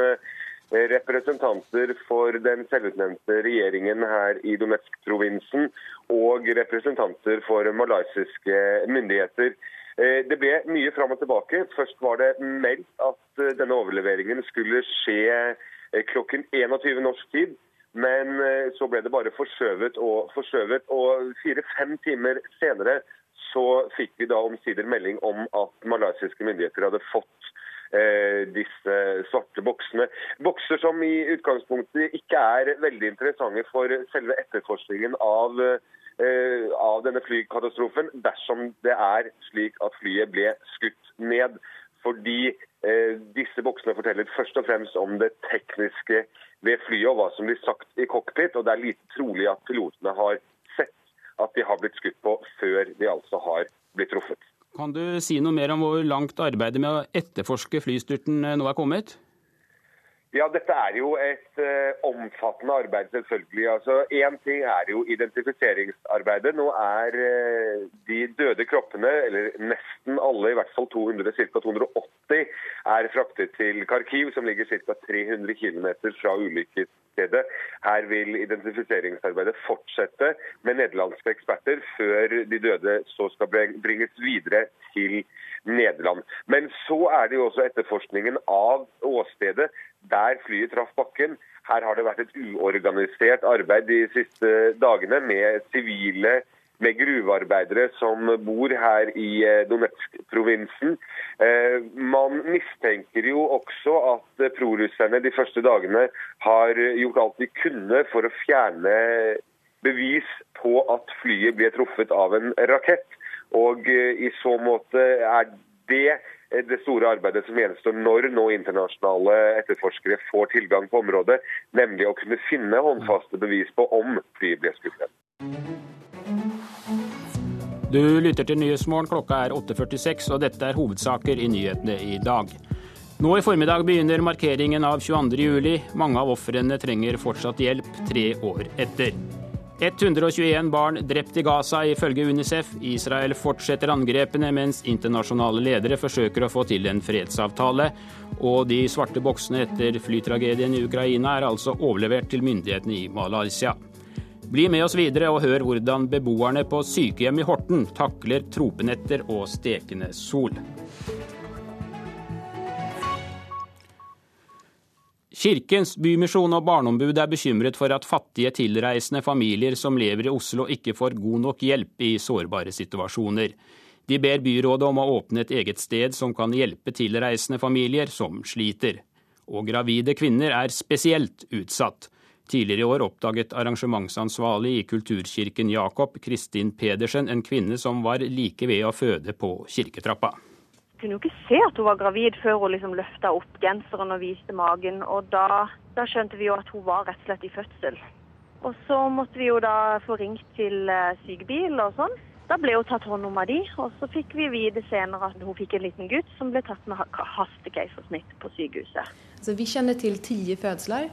representanter for den selvutnevnte regjeringen her i Donetsk-provinsen og representanter for malaysiske myndigheter. Eh, det ble mye fram og tilbake. Først var det meldt at eh, denne overleveringen skulle skje eh, klokken 21 norsk tid. Men så ble det bare forskjøvet og forskjøvet. Og fire-fem timer senere så fikk vi da omsider melding om at malaysiske myndigheter hadde fått disse svarte boksene. Bokser som i utgangspunktet ikke er veldig interessante for selve etterforskningen av, av denne flykatastrofen, dersom det er slik at flyet ble skutt ned. Fordi eh, disse boksene forteller først og fremst om det tekniske ved flyet og hva som blir sagt i cockpit. Og det er lite trolig at pilotene har sett at de har blitt skutt på før de altså har blitt truffet. Kan du si noe mer om hvor langt arbeidet med å etterforske flystyrten eh, nå er kommet? Ja, Dette er jo et uh, omfattende arbeid, selvfølgelig. Altså, Én ting er jo identifiseringsarbeidet. Nå er uh, de døde kroppene, eller nesten alle, i hvert fall 200, ca. 280, er fraktet til Kharkiv, som ligger ca. 300 km fra ulykkesstedet. Her vil identifiseringsarbeidet fortsette med nederlandske eksperter, før de døde så skal bringes videre til Nederland. Men så er det jo også etterforskningen av åstedet der flyet traff bakken. Her har det vært et uorganisert arbeid de siste dagene med sivile med gruvearbeidere som bor her i eh, Donetsk-provinsen. Eh, man mistenker jo også at prorusserne de første dagene har gjort alt de kunne for å fjerne bevis på at flyet ble truffet av en rakett. Og eh, i så måte er det det store arbeidet som gjenstår når nå internasjonale etterforskere får tilgang på området, nemlig å kunne finne håndfaste bevis på om flyet ble skutt. Du lytter til Nyhetsmorgen, klokka er 8.46, og dette er hovedsaker i nyhetene i dag. Nå i formiddag begynner markeringen av 22.07. Mange av ofrene trenger fortsatt hjelp tre år etter. 121 barn drept i Gaza, ifølge Unicef. Israel fortsetter angrepene, mens internasjonale ledere forsøker å få til en fredsavtale. Og de svarte boksene etter flytragedien i Ukraina er altså overlevert til myndighetene i Malaysia. Bli med oss videre og hør hvordan beboerne på sykehjem i Horten takler tropenetter og stekende sol. Kirkens Bymisjon og Barneombudet er bekymret for at fattige tilreisende familier som lever i Oslo ikke får god nok hjelp i sårbare situasjoner. De ber byrådet om å åpne et eget sted som kan hjelpe tilreisende familier som sliter. Og gravide kvinner er spesielt utsatt. Tidligere i år oppdaget arrangementsansvarlig i Kulturkirken Jakob, Kristin Pedersen, en kvinne som var like ved å føde på kirketrappa kunne jo ikke se at hun var gravid før hun liksom løfta opp genseren og viste magen. Og da, da, skjønte vi jo at hun var rett og slett i fødsel. Og så måtte vi jo da få ringt til uh, sykebil og sånn. Da ble hun tatt hånd om av de, og så fikk vi vite senere at hun fikk en liten gutt som ble tatt med hastekeisersnitt på sykehuset. Så vi kjenner til ti fødsler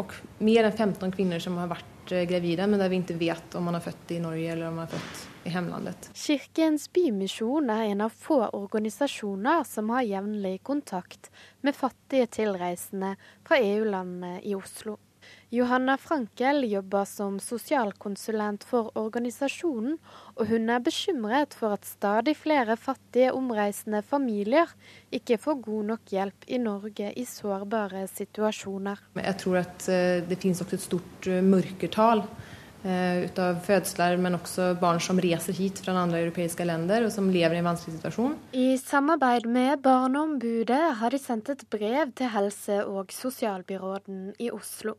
Og mer enn 15 kvinner som har vært gravide, men der vi ikke vet om man har født i Norge eller om man har født i hjemlandet. Kirkens Bymisjon er en av få organisasjoner som har jevnlig kontakt med fattige tilreisende fra EU-landene i Oslo. Johanna Frankel jobber som sosialkonsulent for organisasjonen, og hun er bekymret for at stadig flere fattige omreisende familier ikke får god nok hjelp i Norge i sårbare situasjoner. Jeg tror at eh, det finnes også et stort eh, mørketall eh, av fødsler, men også barn som reiser hit fra andre europeiske land og som lever i en vanskelig situasjon. I samarbeid med Barneombudet har de sendt et brev til helse- og sosialbyråden i Oslo.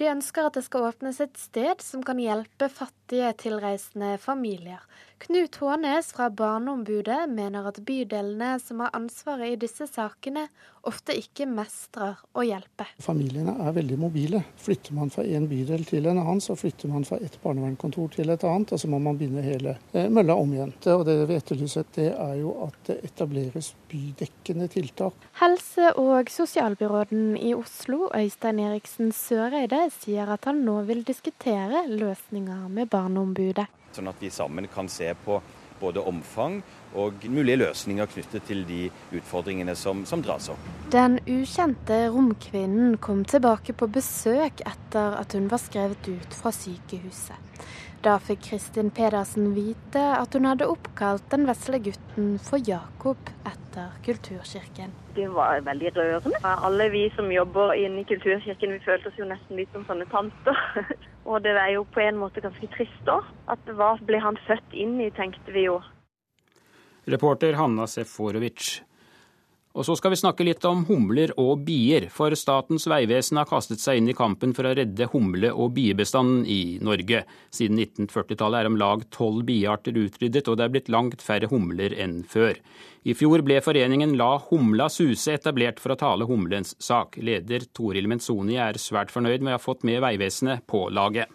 De ønsker at det skal åpnes et sted som kan hjelpe fattige tilreisende familier. Knut Hånes fra Barneombudet mener at bydelene som har ansvaret i disse sakene, ofte ikke mestrer å hjelpe. Familiene er veldig mobile. Flytter man fra en bydel til en annen, så flytter man fra et barnevernskontor til et annet, og så må man begynne hele eh, mølla om igjen. Og det vi etterlyser, det er jo at det etableres bydekkende tiltak. Helse- og sosialbyråden i Oslo, Øystein Eriksen Søre Søreide sier at han nå vil diskutere løsninger med Barneombudet. Sånn at vi sammen kan se på både omfang og mulige løsninger knyttet til de utfordringene som, som dras opp. Den ukjente romkvinnen kom tilbake på besøk etter at hun var skrevet ut fra sykehuset. Da fikk Kristin Pedersen vite at hun hadde oppkalt den vesle gutten for Jakob etter Kulturkirken. Det var veldig rørende. Alle vi som jobber inne i Kulturkirken, vi følte oss jo nesten litt som sånne tanter. Og det er jo på en måte ganske trist òg. At hva ble han født inn i, tenkte vi jo. Reporter Hanna Seforovic. Og så skal vi snakke litt om humler og bier, for Statens vegvesen har kastet seg inn i kampen for å redde humle- og biebestanden i Norge. Siden 1940-tallet er om lag tolv biearter utryddet, og det er blitt langt færre humler enn før. I fjor ble foreningen La humla suse etablert for å tale humlens sak. Leder Toril Menzoni er svært fornøyd med å ha fått med Vegvesenet på laget.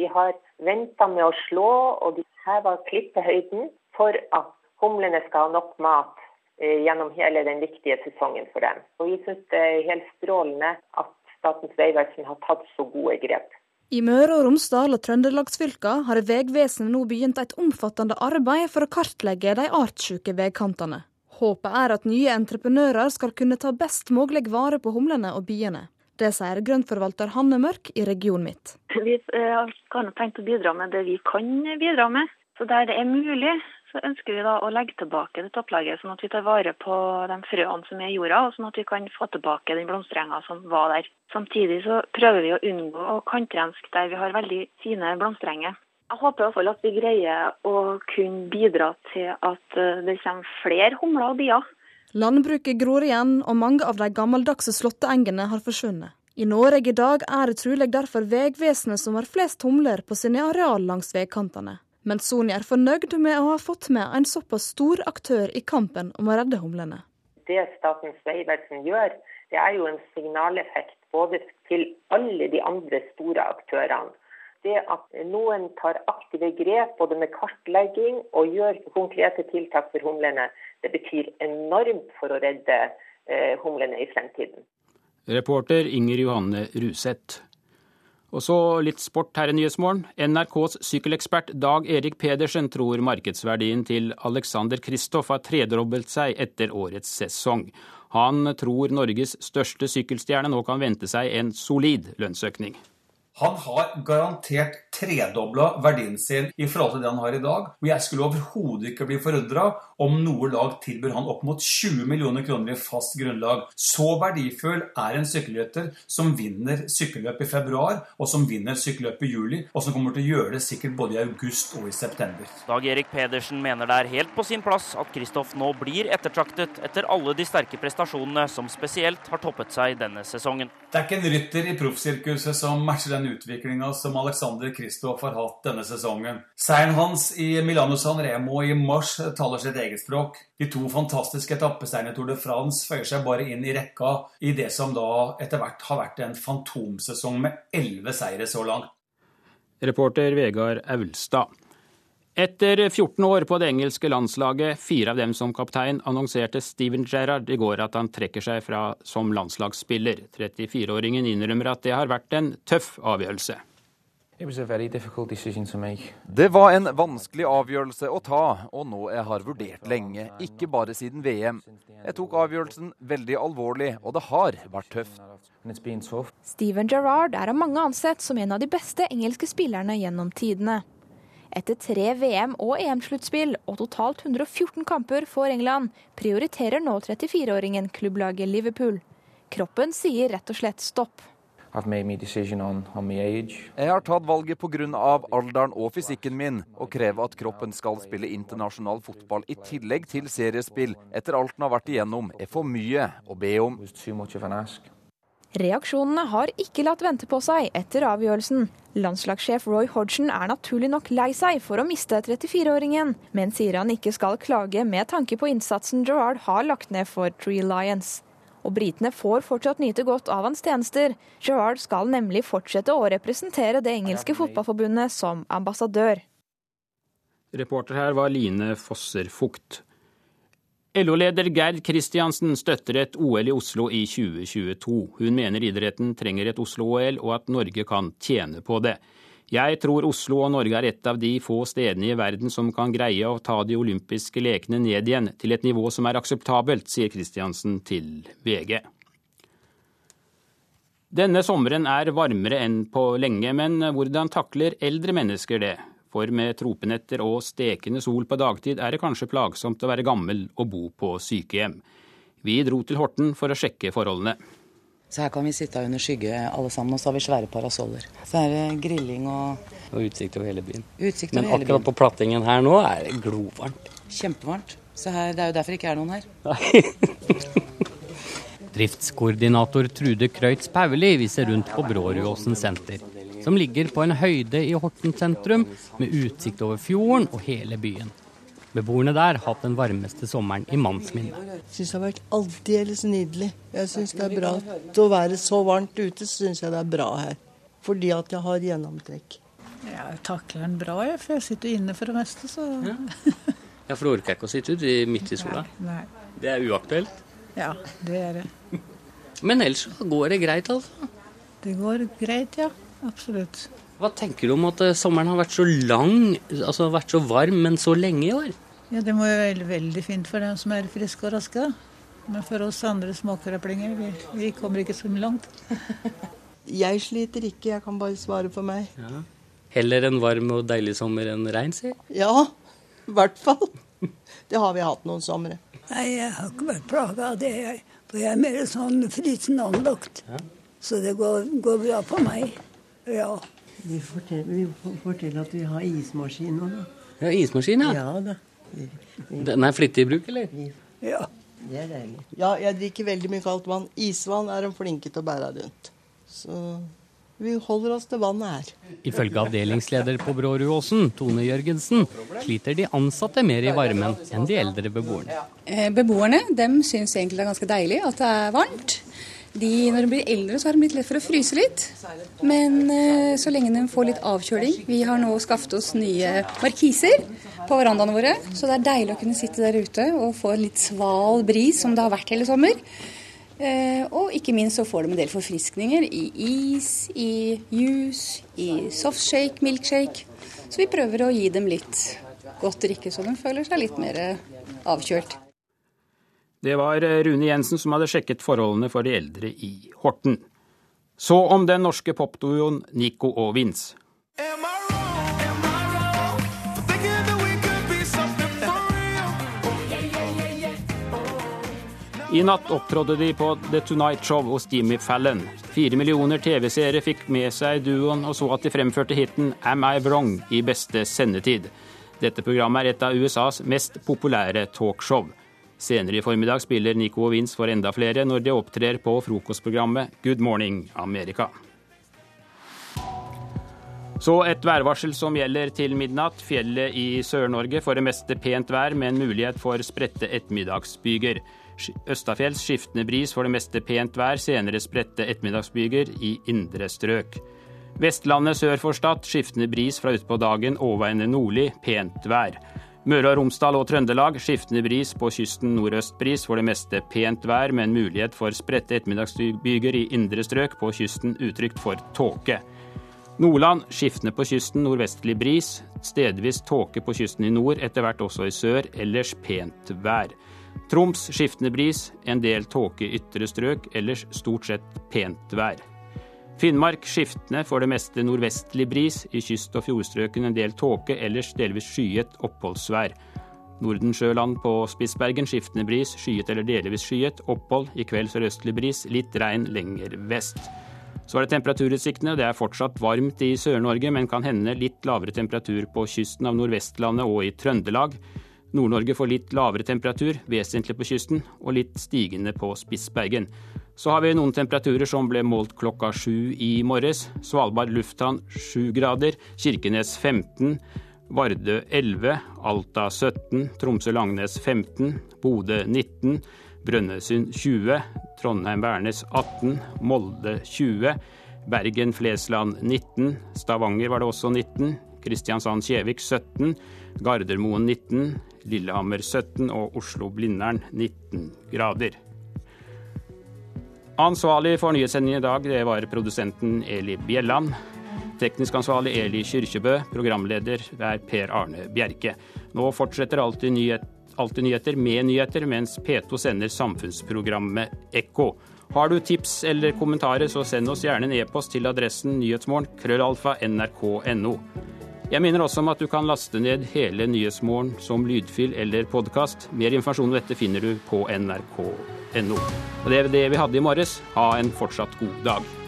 Vi har venta med å slå, og de hever klippehøyden for at humlene skal ha nok mat gjennom hele den viktige sesongen for dem. Og Vi syns det er helt strålende at Statens vegvesen har tatt så gode grep. I Møre og Romsdal og Trøndelagsfylka har Vegvesenet nå begynt et omfattende arbeid for å kartlegge de artssyke veikantene. Håpet er at nye entreprenører skal kunne ta best mulig vare på humlene og biene. Det sier grøntforvalter Hanne Mørk i regionen mitt. Vi eh, har tenkt å bidra med det vi kan bidra med. Så der det er mulig, så ønsker vi da å legge tilbake det topplaget, sånn at vi tar vare på de frøene som er i jorda, og sånn at vi kan få tilbake den blomsterenga som var der. Samtidig så prøver vi å unngå å kantrenske der vi har veldig fine blomsterenger. Jeg håper i hvert fall at vi greier å kunne bidra til at eh, det kommer flere humler og bier. Landbruket gror igjen, og mange av de gammeldagse slåtteengene har forsvunnet. I Norge i dag er det trolig derfor Vegvesenet som har flest humler på sine areal langs veikantene. Men Sony er fornøyd med å ha fått med en såpass stor aktør i kampen om å redde humlene. Det Statens vegvesen gjør, det er jo en signaleffekt både til alle de andre store aktørene. Det at noen tar aktive grep både med kartlegging og gjør konkrete tiltak for humlene, det betyr enormt for å redde eh, humlene i fremtiden. Reporter Inger Johanne Ruseth. Og så litt sport her i Nyhetsmorgen. NRKs sykkelekspert Dag Erik Pedersen tror markedsverdien til Alexander Kristoff har tredobbelt seg etter årets sesong. Han tror Norges største sykkelstjerne nå kan vente seg en solid lønnsøkning. Han har garantert tredobla verdien sin i forhold til det han har i dag. Og jeg skulle overhodet ikke bli forundra om noe lag tilbyr han opp mot 20 millioner kroner i fast grunnlag. Så verdifull er en sykkelrytter som vinner sykkelløp i februar, og som vinner sykkelløp i juli, og som kommer til å gjøre det sikkert både i august og i september. Dag Erik Pedersen mener det er helt på sin plass at Kristoff nå blir ettertraktet etter alle de sterke prestasjonene som spesielt har toppet seg denne sesongen. Det er ikke en rytter i proffsirkuset som matcher den utviklinga som Alexander Kristoff har hatt denne sesongen. Seieren hans i Milano San Remo i mars taler sitt eget språk. De to fantastiske etappeseierne i Tour de France føyer seg bare inn i rekka i det som da etter hvert har vært en fantomsesong med elleve seire så langt. Reporter Vegard Aulstad. Etter 14 år på det engelske landslaget, fire av dem som kaptein, annonserte Steven Gerrard i går at han trekker seg fra som landslagsspiller. 34-åringen innrømmer at det har vært en tøff avgjørelse. Det var en vanskelig avgjørelse å ta, og noe jeg har vurdert lenge, ikke bare siden VM. Jeg tok avgjørelsen veldig alvorlig, og det har vært tøft. Steven Gerrard er av mange ansett som en av de beste engelske spillerne gjennom tidene. Etter tre VM- og EM-sluttspill og totalt 114 kamper for England, prioriterer nå 34-åringen klubblaget Liverpool. Kroppen sier rett og slett stopp. Jeg har tatt valget pga. alderen og fysikken min, og krever at kroppen skal spille internasjonal fotball i tillegg til seriespill, etter alt den har vært igjennom, er for mye å be om. Reaksjonene har ikke latt vente på seg etter avgjørelsen. Landslagssjef Roy Hodgson er naturlig nok lei seg for å miste 34-åringen, men sier han ikke skal klage med tanke på innsatsen Gerard har lagt ned for Tree Lions og britene får fortsatt nyte godt av hans tjenester. Gerard skal nemlig fortsette å representere det engelske fotballforbundet som ambassadør. Reporter her var Line Fosser Fugt. LO-leder Gerd Kristiansen støtter et OL i Oslo i 2022. Hun mener idretten trenger et Oslo-OL, og at Norge kan tjene på det. Jeg tror Oslo og Norge er et av de få stedene i verden som kan greie å ta de olympiske lekene ned igjen til et nivå som er akseptabelt, sier Kristiansen til VG. Denne sommeren er varmere enn på lenge, men hvordan takler eldre mennesker det? For med tropenetter og stekende sol på dagtid er det kanskje plagsomt å være gammel og bo på sykehjem. Vi dro til Horten for å sjekke forholdene. Så her kan vi sitte under skygge alle sammen, og så har vi svære parasoller. Så er det grilling og Og utsikt over hele byen. Utsikt over Men hele akkurat byen. på plattingen her nå er det glovarmt. Kjempevarmt. Så her, det er jo derfor ikke er noen her. Driftskoordinator Trude Krøitz Pauli viser rundt på Brårudåsen senter, som ligger på en høyde i Horten sentrum, med utsikt over fjorden og hele byen. Beboerne der har hatt den varmeste sommeren i mannsminne. Jeg syns det har vært aldeles nydelig. Jeg syns det er bra. Å være så varmt ute, syns jeg det er bra her. Fordi at jeg har gjennomtrekk. Jeg takler den bra, jeg, for jeg sitter inne for det meste, så Ja, ja for du orker ikke å sitte ute midt i sola? Nei. Det er uaktuelt? Ja, det er det. Men ellers går det greit, altså? Det går greit, ja. Absolutt. Hva tenker du om at eh, sommeren har vært så lang, altså vært så varm, men så lenge i år? Ja, Det må jo være veldig fint for dem som er friske og raske. Men for oss andre småkraplinger, vi, vi kommer ikke så langt. jeg sliter ikke, jeg kan bare svare for meg. Ja. Heller en varm og deilig sommer enn regn, si? Ja, i hvert fall. Det har vi hatt noen somre. Nei, jeg har ikke vært plaga av det, jeg. For jeg er mer sånn frysende anlagt. Ja. Så det går, går bra for meg. Ja. Vi forteller, vi forteller at vi har ismaskin nå, da. Ja, ismaskin, ja. ja da. Den er flittig i bruk, eller? Ja. Det er deilig. Ja, jeg drikker veldig mye kaldt vann. Isvann er de flinke til å bære rundt. Så vi holder oss til vannet her. Ifølge avdelingsleder på Bråruåsen, Tone Jørgensen, sliter de ansatte mer i varmen enn de eldre beboerne. Eh, beboerne de syns egentlig det er ganske deilig at det er varmt. De, når de blir eldre, så har de blitt lett for å fryse litt. Men eh, så lenge de får litt avkjøling Vi har nå skaffet oss nye markiser på verandaene våre. Så det er deilig å kunne sitte der ute og få en litt sval bris, som det har vært hele sommer. Eh, og ikke minst så får de en del forfriskninger i is, i juice, i softshake, milkshake. Så vi prøver å gi dem litt godt drikke, så de føler seg litt mer avkjølt. Det var eh, Rune Jensen som hadde sjekket forholdene for de eldre i Horten. Så om den norske popduoen Nico og Vince. I natt opptrådde de på The Tonight Show hos Jimmy Fallon. Fire millioner TV-seere fikk med seg duoen og så at de fremførte hiten Am I Wrong i beste sendetid. Dette programmet er et av USAs mest populære talkshow. Senere i formiddag spiller Nico og Vince for enda flere når de opptrer på frokostprogrammet Good Morning America. Så et værvarsel som gjelder til midnatt. Fjellet i Sør-Norge får det meste pent vær, med en mulighet for spredte ettermiddagsbyger. Østafjells skiftende bris får det meste pent vær, senere spredte ettermiddagsbyger i indre strøk. Vestlandet sør for Stad skiftende bris fra utpå dagen, overveiende nordlig, pent vær. Møre og Romsdal og Trøndelag skiftende bris, på kysten nordøstbris, for det meste pent vær, med en mulighet for spredte ettermiddagsbyger i indre strøk, på kysten utrygt for tåke. Nordland skiftende på kysten, nordvestlig bris. Stedvis tåke på kysten i nord, etter hvert også i sør. Ellers pent vær. Troms skiftende bris, en del tåke i ytre strøk, ellers stort sett pent vær. Finnmark skiftende, for det meste nordvestlig bris. I kyst- og fjordstrøkene en del tåke, ellers delvis skyet oppholdsvær. Nordensjøland på Spitsbergen skiftende bris, skyet eller delvis skyet. Opphold, i kveld sørøstlig bris, litt regn lenger vest. Så er det temperaturutsiktene. Det er fortsatt varmt i Sør-Norge, men kan hende litt lavere temperatur på kysten av Nordvestlandet og i Trøndelag. Nord-Norge får litt lavere temperatur, vesentlig på kysten, og litt stigende på Spitsbergen. Så har vi noen temperaturer som ble målt klokka sju i morges. Svalbard lufthavn sju grader, Kirkenes 15, Vardø 11, Alta 17, Tromsø-Langnes 15, Bodø 19, Brønnøysund 20, Trondheim-Værnes 18, Molde 20, Bergen-Flesland 19, Stavanger var det også 19, Kristiansand-Kjevik 17, Gardermoen 19, Lillehammer 17 og Oslo-Blindern 19 grader. Ansvarlig for nyhetssendingen i dag det var produsenten Eli Bjelland. Teknisk ansvarlig Eli Kyrkjebø. Programleder er Per Arne Bjerke. Nå fortsetter alltid, nyhet, nyheter med nyheter, mens P2 sender samfunnsprogrammet Ekko. Har du tips eller kommentarer, så send oss gjerne en e-post til adressen nyhetsmorgen krøllalfa nrk.no. Jeg minner også om at du kan laste ned hele Nyhetsmorgen som lydfil eller podkast. Mer informasjon om dette finner du på nrk.no. Og Det er det vi hadde i morges. Ha en fortsatt god dag.